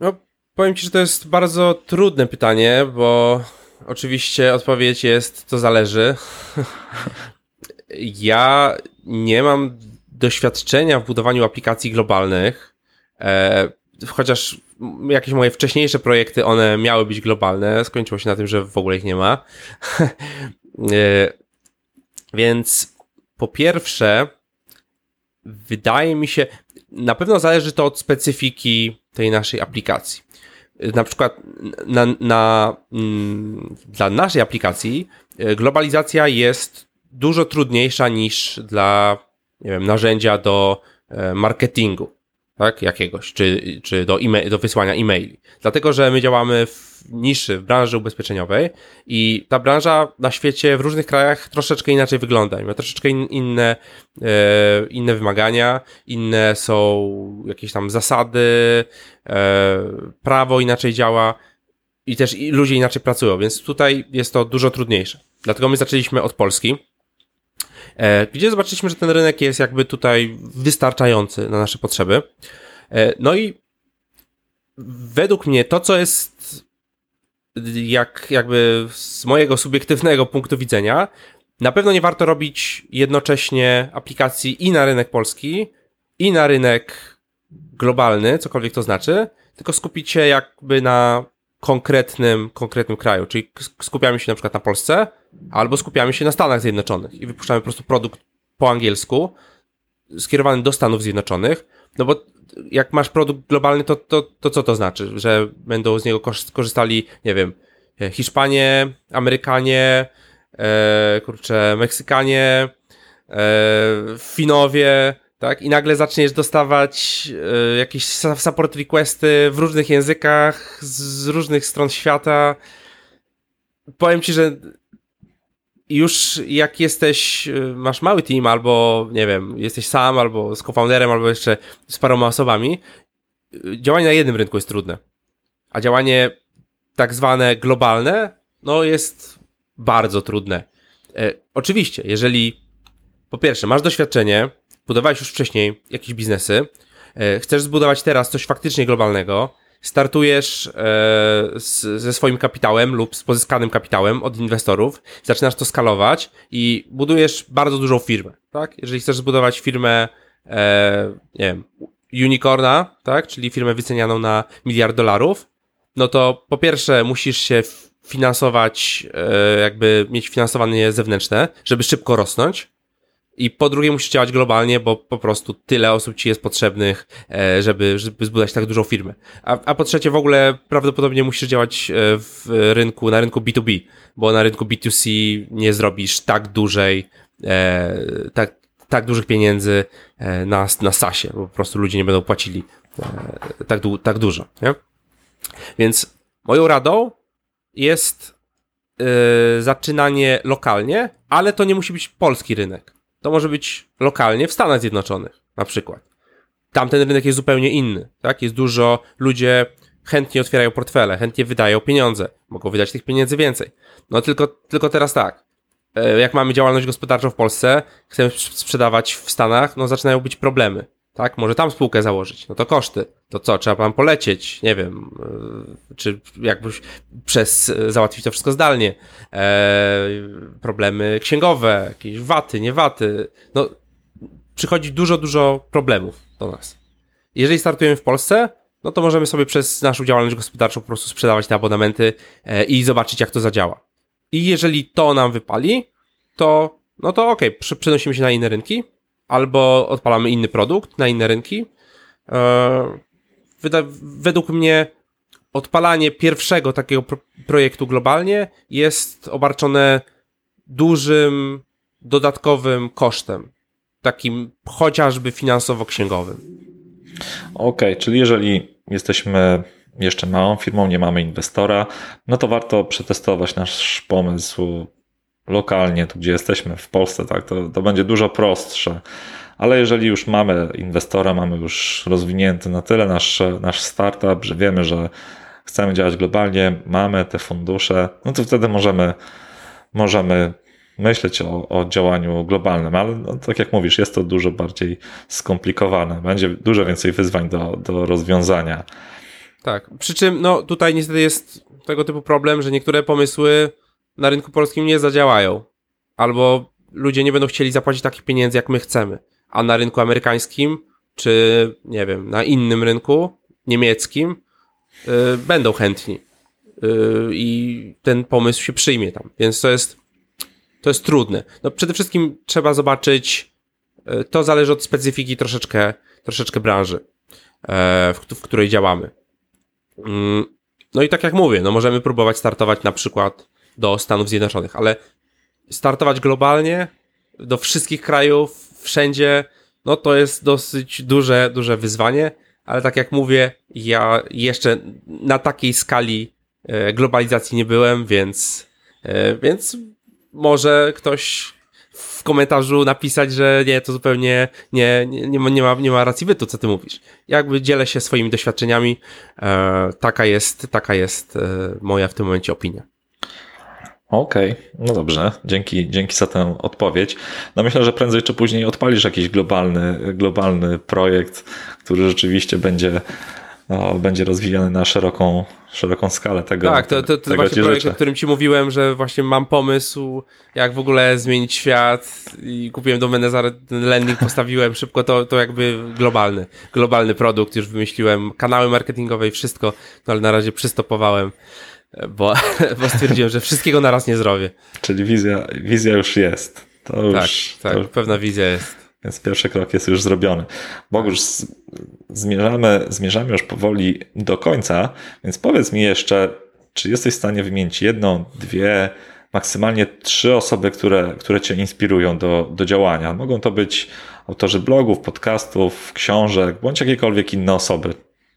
No, Powiem Ci, że to jest bardzo trudne pytanie, bo oczywiście odpowiedź jest, to zależy. [LAUGHS] ja nie mam doświadczenia w budowaniu aplikacji globalnych, e, chociaż jakieś moje wcześniejsze projekty, one miały być globalne, skończyło się na tym, że w ogóle ich nie ma. [LAUGHS] e, więc po pierwsze, wydaje mi się, na pewno zależy to od specyfiki tej naszej aplikacji na przykład na, na, mm, dla naszej aplikacji e, globalizacja jest dużo trudniejsza niż dla nie wiem, narzędzia do e, marketingu tak, jakiegoś, czy, czy do, e do wysłania e-maili. Dlatego, że my działamy w niszy, w branży ubezpieczeniowej i ta branża na świecie w różnych krajach troszeczkę inaczej wygląda. Ma troszeczkę in, inne, e, inne wymagania, inne są jakieś tam zasady, e, prawo inaczej działa i też ludzie inaczej pracują, więc tutaj jest to dużo trudniejsze. Dlatego my zaczęliśmy od Polski, gdzie zobaczyliśmy, że ten rynek jest jakby tutaj wystarczający na nasze potrzeby. E, no i według mnie to, co jest jak jakby z mojego subiektywnego punktu widzenia, na pewno nie warto robić jednocześnie aplikacji i na rynek polski, i na rynek globalny, cokolwiek to znaczy, tylko skupić się jakby na konkretnym, konkretnym kraju. Czyli skupiamy się na przykład na Polsce, albo skupiamy się na Stanach Zjednoczonych i wypuszczamy po prostu produkt po angielsku, skierowany do Stanów Zjednoczonych, no bo jak masz produkt globalny, to, to, to co to znaczy? Że będą z niego korzystali, nie wiem, e, Hiszpanie, Amerykanie, e, kurczę, Meksykanie, e, Finowie, tak? I nagle zaczniesz dostawać e, jakieś support requesty w różnych językach, z różnych stron świata. Powiem ci, że już jak jesteś, y, masz mały team, albo nie wiem, jesteś sam, albo z co-founderem, albo jeszcze z paroma osobami, y, działanie na jednym rynku jest trudne. A działanie tak zwane globalne, no jest bardzo trudne. E, oczywiście, jeżeli po pierwsze masz doświadczenie, budowałeś już wcześniej jakieś biznesy, e, chcesz zbudować teraz coś faktycznie globalnego, startujesz e, ze swoim kapitałem lub z pozyskanym kapitałem od inwestorów, zaczynasz to skalować i budujesz bardzo dużą firmę, tak? Jeżeli chcesz zbudować firmę, e, nie wiem, unicorna, tak? Czyli firmę wycenianą na miliard dolarów, no to po pierwsze musisz się finansować, jakby mieć finansowanie zewnętrzne, żeby szybko rosnąć, i po drugie musisz działać globalnie, bo po prostu tyle osób ci jest potrzebnych, e, żeby, żeby zbudować tak dużą firmę. A, a po trzecie w ogóle prawdopodobnie musisz działać e, w rynku, na rynku B2B, bo na rynku B2C nie zrobisz tak dużej, e, tak, tak dużych pieniędzy na, na SASie, bo po prostu ludzie nie będą płacili tak, tak dużo, nie? Więc moją radą jest zaczynanie lokalnie, ale to nie musi być polski rynek to może być lokalnie w Stanach Zjednoczonych, na przykład. Tamten rynek jest zupełnie inny, tak? Jest dużo, ludzie chętnie otwierają portfele, chętnie wydają pieniądze, mogą wydać tych pieniędzy więcej. No tylko, tylko teraz tak, e, jak mamy działalność gospodarczą w Polsce, chcemy sprzedawać w Stanach, no zaczynają być problemy, tak? Może tam spółkę założyć, no to koszty, to co, trzeba tam polecieć, nie wiem, e, czy jakbyś przez, załatwić to wszystko zdalnie, e, problemy księgowe, jakieś waty, nie waty, no przychodzi dużo, dużo problemów do nas. Jeżeli startujemy w Polsce, no to możemy sobie przez naszą działalność gospodarczą po prostu sprzedawać te abonamenty e, i zobaczyć, jak to zadziała. I jeżeli to nam wypali, to no to okej, okay, przenosimy się na inne rynki, albo odpalamy inny produkt na inne rynki. E, według mnie odpalanie pierwszego takiego pro projektu globalnie jest obarczone dużym dodatkowym kosztem, takim chociażby finansowo-księgowym. Okej, okay, czyli jeżeli jesteśmy jeszcze małą firmą, nie mamy inwestora, no to warto przetestować nasz pomysł lokalnie, tu gdzie jesteśmy w Polsce, tak, to, to będzie dużo prostsze. Ale jeżeli już mamy inwestora, mamy już rozwinięty na tyle nasz, nasz startup, że wiemy, że chcemy działać globalnie, mamy te fundusze, no to wtedy możemy, możemy myśleć o, o działaniu globalnym, ale no, tak jak mówisz, jest to dużo bardziej skomplikowane. Będzie dużo więcej wyzwań do, do rozwiązania. Tak, przy czym no, tutaj niestety jest tego typu problem, że niektóre pomysły na rynku polskim nie zadziałają. Albo ludzie nie będą chcieli zapłacić takich pieniędzy, jak my chcemy. A na rynku amerykańskim, czy nie wiem, na innym rynku, niemieckim, yy, będą chętni. Yy, I ten pomysł się przyjmie tam. Więc to jest, to jest trudne. No przede wszystkim trzeba zobaczyć, yy, to zależy od specyfiki troszeczkę, troszeczkę branży, w, w której działamy. Mm, no i tak jak mówię, no możemy próbować startować na przykład do Stanów Zjednoczonych, ale startować globalnie do wszystkich krajów, wszędzie, no to jest dosyć duże, duże wyzwanie, ale tak jak mówię, ja jeszcze na takiej skali e, globalizacji nie byłem, więc, e, więc może ktoś w komentarzu napisać, że nie, to zupełnie nie, nie, nie, ma, nie, ma, nie ma racji bytu, co ty mówisz. Jakby dzielę się swoimi doświadczeniami, e, taka jest, taka jest moja w tym momencie opinia. Okej, okay. no dobrze, dzięki, dzięki za tę odpowiedź. No myślę, że prędzej czy później odpalisz jakiś globalny, globalny projekt, który rzeczywiście będzie, no, będzie rozwijany na szeroką, szeroką skalę tego. Tak, to, to, to tego właśnie projekt, o którym ci mówiłem, że właśnie mam pomysł, jak w ogóle zmienić świat i kupiłem domenę, za landing postawiłem szybko, to, to jakby globalny, globalny produkt, już wymyśliłem kanały marketingowe i wszystko, no ale na razie przystopowałem bo, [LAUGHS] bo stwierdziłem, że wszystkiego naraz nie zrobię. Czyli wizja, wizja już jest. To już, tak, tak, już, pewna wizja jest. Więc pierwszy krok jest już zrobiony. Bo już zmierzamy, zmierzamy już powoli do końca, więc powiedz mi jeszcze, czy jesteś w stanie wymienić jedną, dwie, maksymalnie trzy osoby, które, które cię inspirują do, do działania. Mogą to być autorzy blogów, podcastów, książek, bądź jakiekolwiek inne osoby.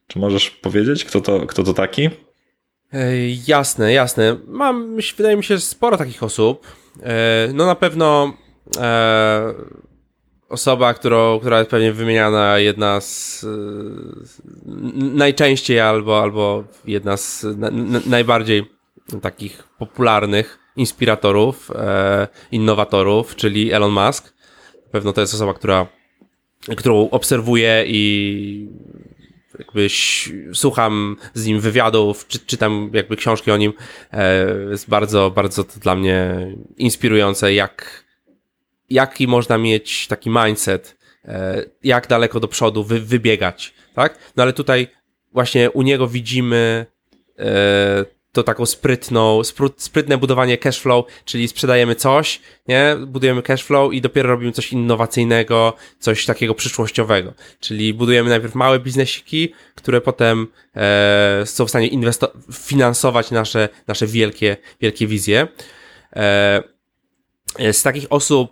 Czy możesz powiedzieć, kto to, kto to taki? Jasne, jasne. Mam, wydaje mi się, sporo takich osób. E, no na pewno e, osoba, którą, która jest pewnie wymieniana, jedna z najczęściej albo, albo jedna z najbardziej takich popularnych inspiratorów, e, innowatorów, czyli Elon Musk. Pewno to jest osoba, która, którą obserwuję i jakby słucham z nim wywiadów, czy, czytam jakby książki o nim, e, jest bardzo, bardzo to dla mnie inspirujące, jak, jaki można mieć taki mindset, e, jak daleko do przodu wy, wybiegać, tak? No ale tutaj właśnie u niego widzimy e, to taką sprytną, sprytne budowanie cashflow, czyli sprzedajemy coś, nie? Budujemy cashflow i dopiero robimy coś innowacyjnego, coś takiego przyszłościowego. Czyli budujemy najpierw małe biznesiki, które potem e, są w stanie finansować nasze, nasze wielkie, wielkie wizje. E, z takich osób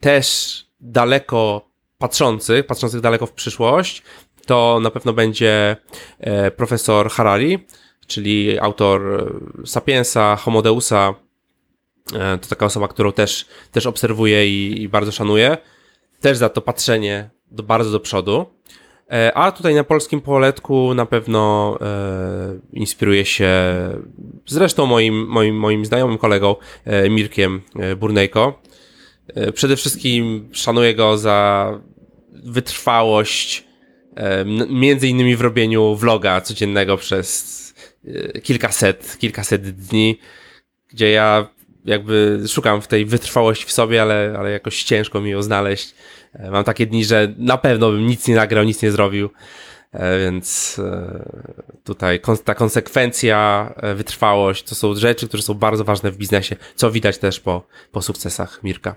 też daleko patrzących, patrzących daleko w przyszłość, to na pewno będzie e, profesor Harari, czyli autor e, Sapiensa, Homodeusa. E, to taka osoba, którą też, też obserwuję i, i bardzo szanuję. Też za to patrzenie do, bardzo do przodu. E, a tutaj na polskim poletku na pewno e, inspiruje się zresztą moim, moim, moim znajomym kolegą e, Mirkiem Burnejko. E, przede wszystkim szanuję go za wytrwałość e, między innymi w robieniu vloga codziennego przez kilkaset, kilkaset dni, gdzie ja jakby szukam w tej wytrwałości w sobie, ale, ale jakoś ciężko mi ją znaleźć. E, mam takie dni, że na pewno bym nic nie nagrał, nic nie zrobił. E, więc e, tutaj ta konsekwencja, wytrwałość to są rzeczy, które są bardzo ważne w biznesie, co widać też po, po sukcesach Mirka.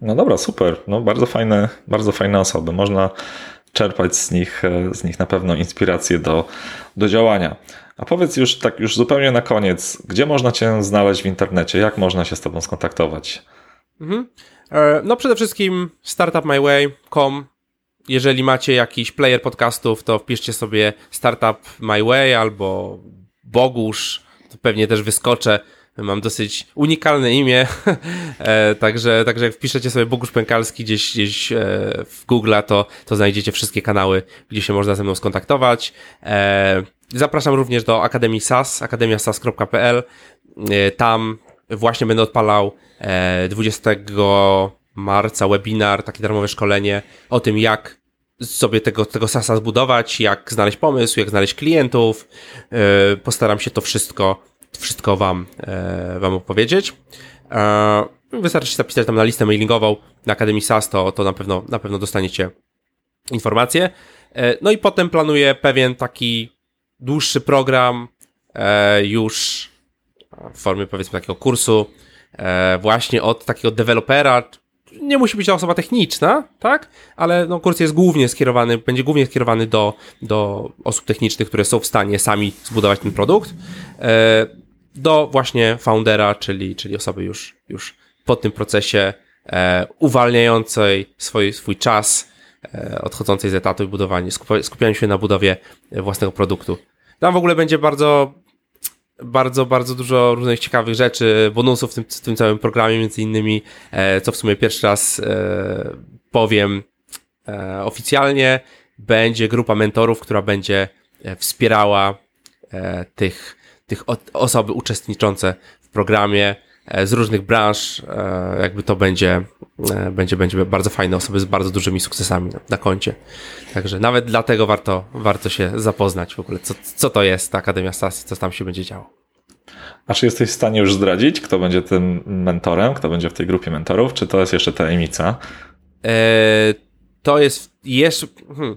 No dobra, super. No bardzo fajne, bardzo fajne osoby. Można czerpać z nich, z nich na pewno inspirację do, do działania. A powiedz już tak już zupełnie na koniec, gdzie można Cię znaleźć w internecie? Jak można się z Tobą skontaktować? Mhm. E, no przede wszystkim startupmyway.com. Jeżeli macie jakiś player podcastów, to wpiszcie sobie Startup My Way albo Bogusz, to pewnie też wyskoczę. Mam dosyć unikalne imię, [LAUGHS] e, także, także jak wpiszecie sobie Bogusz Pękalski gdzieś, gdzieś e, w Google, to, to znajdziecie wszystkie kanały, gdzie się można ze mną skontaktować. Zapraszam również do Akademii SAS, akademiasas.pl. Tam właśnie będę odpalał 20 e, marca webinar, takie darmowe szkolenie o tym, jak sobie tego, tego SASa zbudować, jak znaleźć pomysł, jak znaleźć klientów. E, postaram się to wszystko, wszystko wam, e, wam opowiedzieć. Wystarczy się zapisać tam na listę mailingową na Akademii SAS, to, to na, pewno, na pewno dostaniecie informacje. No i potem planuję pewien taki dłuższy program już w formie powiedzmy takiego kursu e, właśnie od takiego dewelopera, nie musi być to osoba techniczna, tak? Ale no, kurs jest głównie skierowany, będzie głównie skierowany do, do osób technicznych, które są w stanie sami zbudować ten produkt, e, do właśnie foundera, czyli, czyli osoby już, już po tym procesie e, uwalniającej swój, swój czas, e, odchodzącej z etatu i budowanie, skupiając się na budowie własnego produktu. Tam w ogóle będzie bardzo bardzo, bardzo dużo różnych ciekawych rzeczy, bonusów w tym, w tym całym programie, między innymi, e, co w sumie pierwszy raz e, powiem e, oficjalnie, będzie grupa mentorów, która będzie e, wspierała tych, tych osoby uczestniczące w programie e, z różnych branż, jakby to będzie, będzie, będzie bardzo fajne osoby z bardzo dużymi sukcesami na, na koncie. Także nawet dlatego warto, warto się zapoznać w ogóle, co, co to jest ta Akademia Stasy, co tam się będzie działo. A czy jesteś w stanie już zdradzić, kto będzie tym mentorem, kto będzie w tej grupie mentorów, czy to jest jeszcze tajemnica? Eee, to jest jeszcze. Hmm.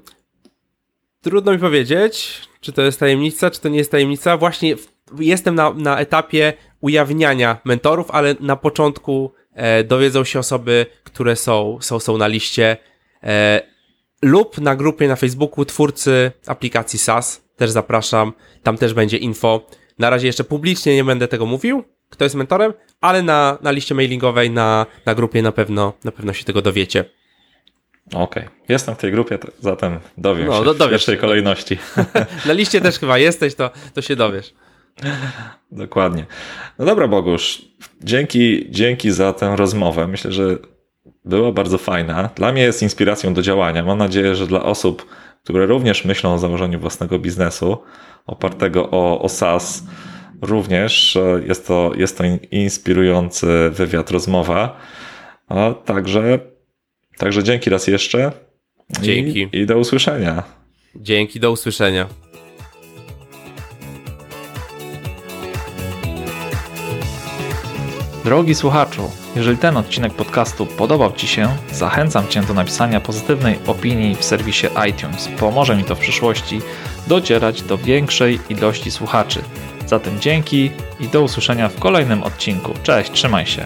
Trudno mi powiedzieć, czy to jest tajemnica, czy to nie jest tajemnica. Właśnie jestem na, na etapie ujawniania mentorów, ale na początku e, dowiedzą się osoby, które są, są, są na liście. E, lub na grupie na Facebooku twórcy aplikacji SaaS. Też zapraszam. Tam też będzie info. Na razie jeszcze publicznie nie będę tego mówił, kto jest mentorem, ale na, na liście mailingowej, na, na grupie na pewno, na pewno się tego dowiecie. Okej, okay. jestem w tej grupie, zatem dowiem no, się do, w pierwszej się. kolejności. [LAUGHS] na liście też chyba jesteś, to, to się dowiesz. [LAUGHS] Dokładnie. No dobra, Bogusz, dzięki, dzięki za tę rozmowę. Myślę, że była bardzo fajna. Dla mnie jest inspiracją do działania. Mam nadzieję, że dla osób, które również myślą o założeniu własnego biznesu, opartego o, o SaaS, również jest to, jest to inspirujący wywiad, rozmowa. A także, także dzięki raz jeszcze. Dzięki. I, I do usłyszenia. Dzięki, do usłyszenia. Drogi słuchaczu, jeżeli ten odcinek podcastu podobał Ci się, zachęcam Cię do napisania pozytywnej opinii w serwisie iTunes. Pomoże mi to w przyszłości docierać do większej ilości słuchaczy. Zatem dzięki i do usłyszenia w kolejnym odcinku. Cześć, trzymaj się.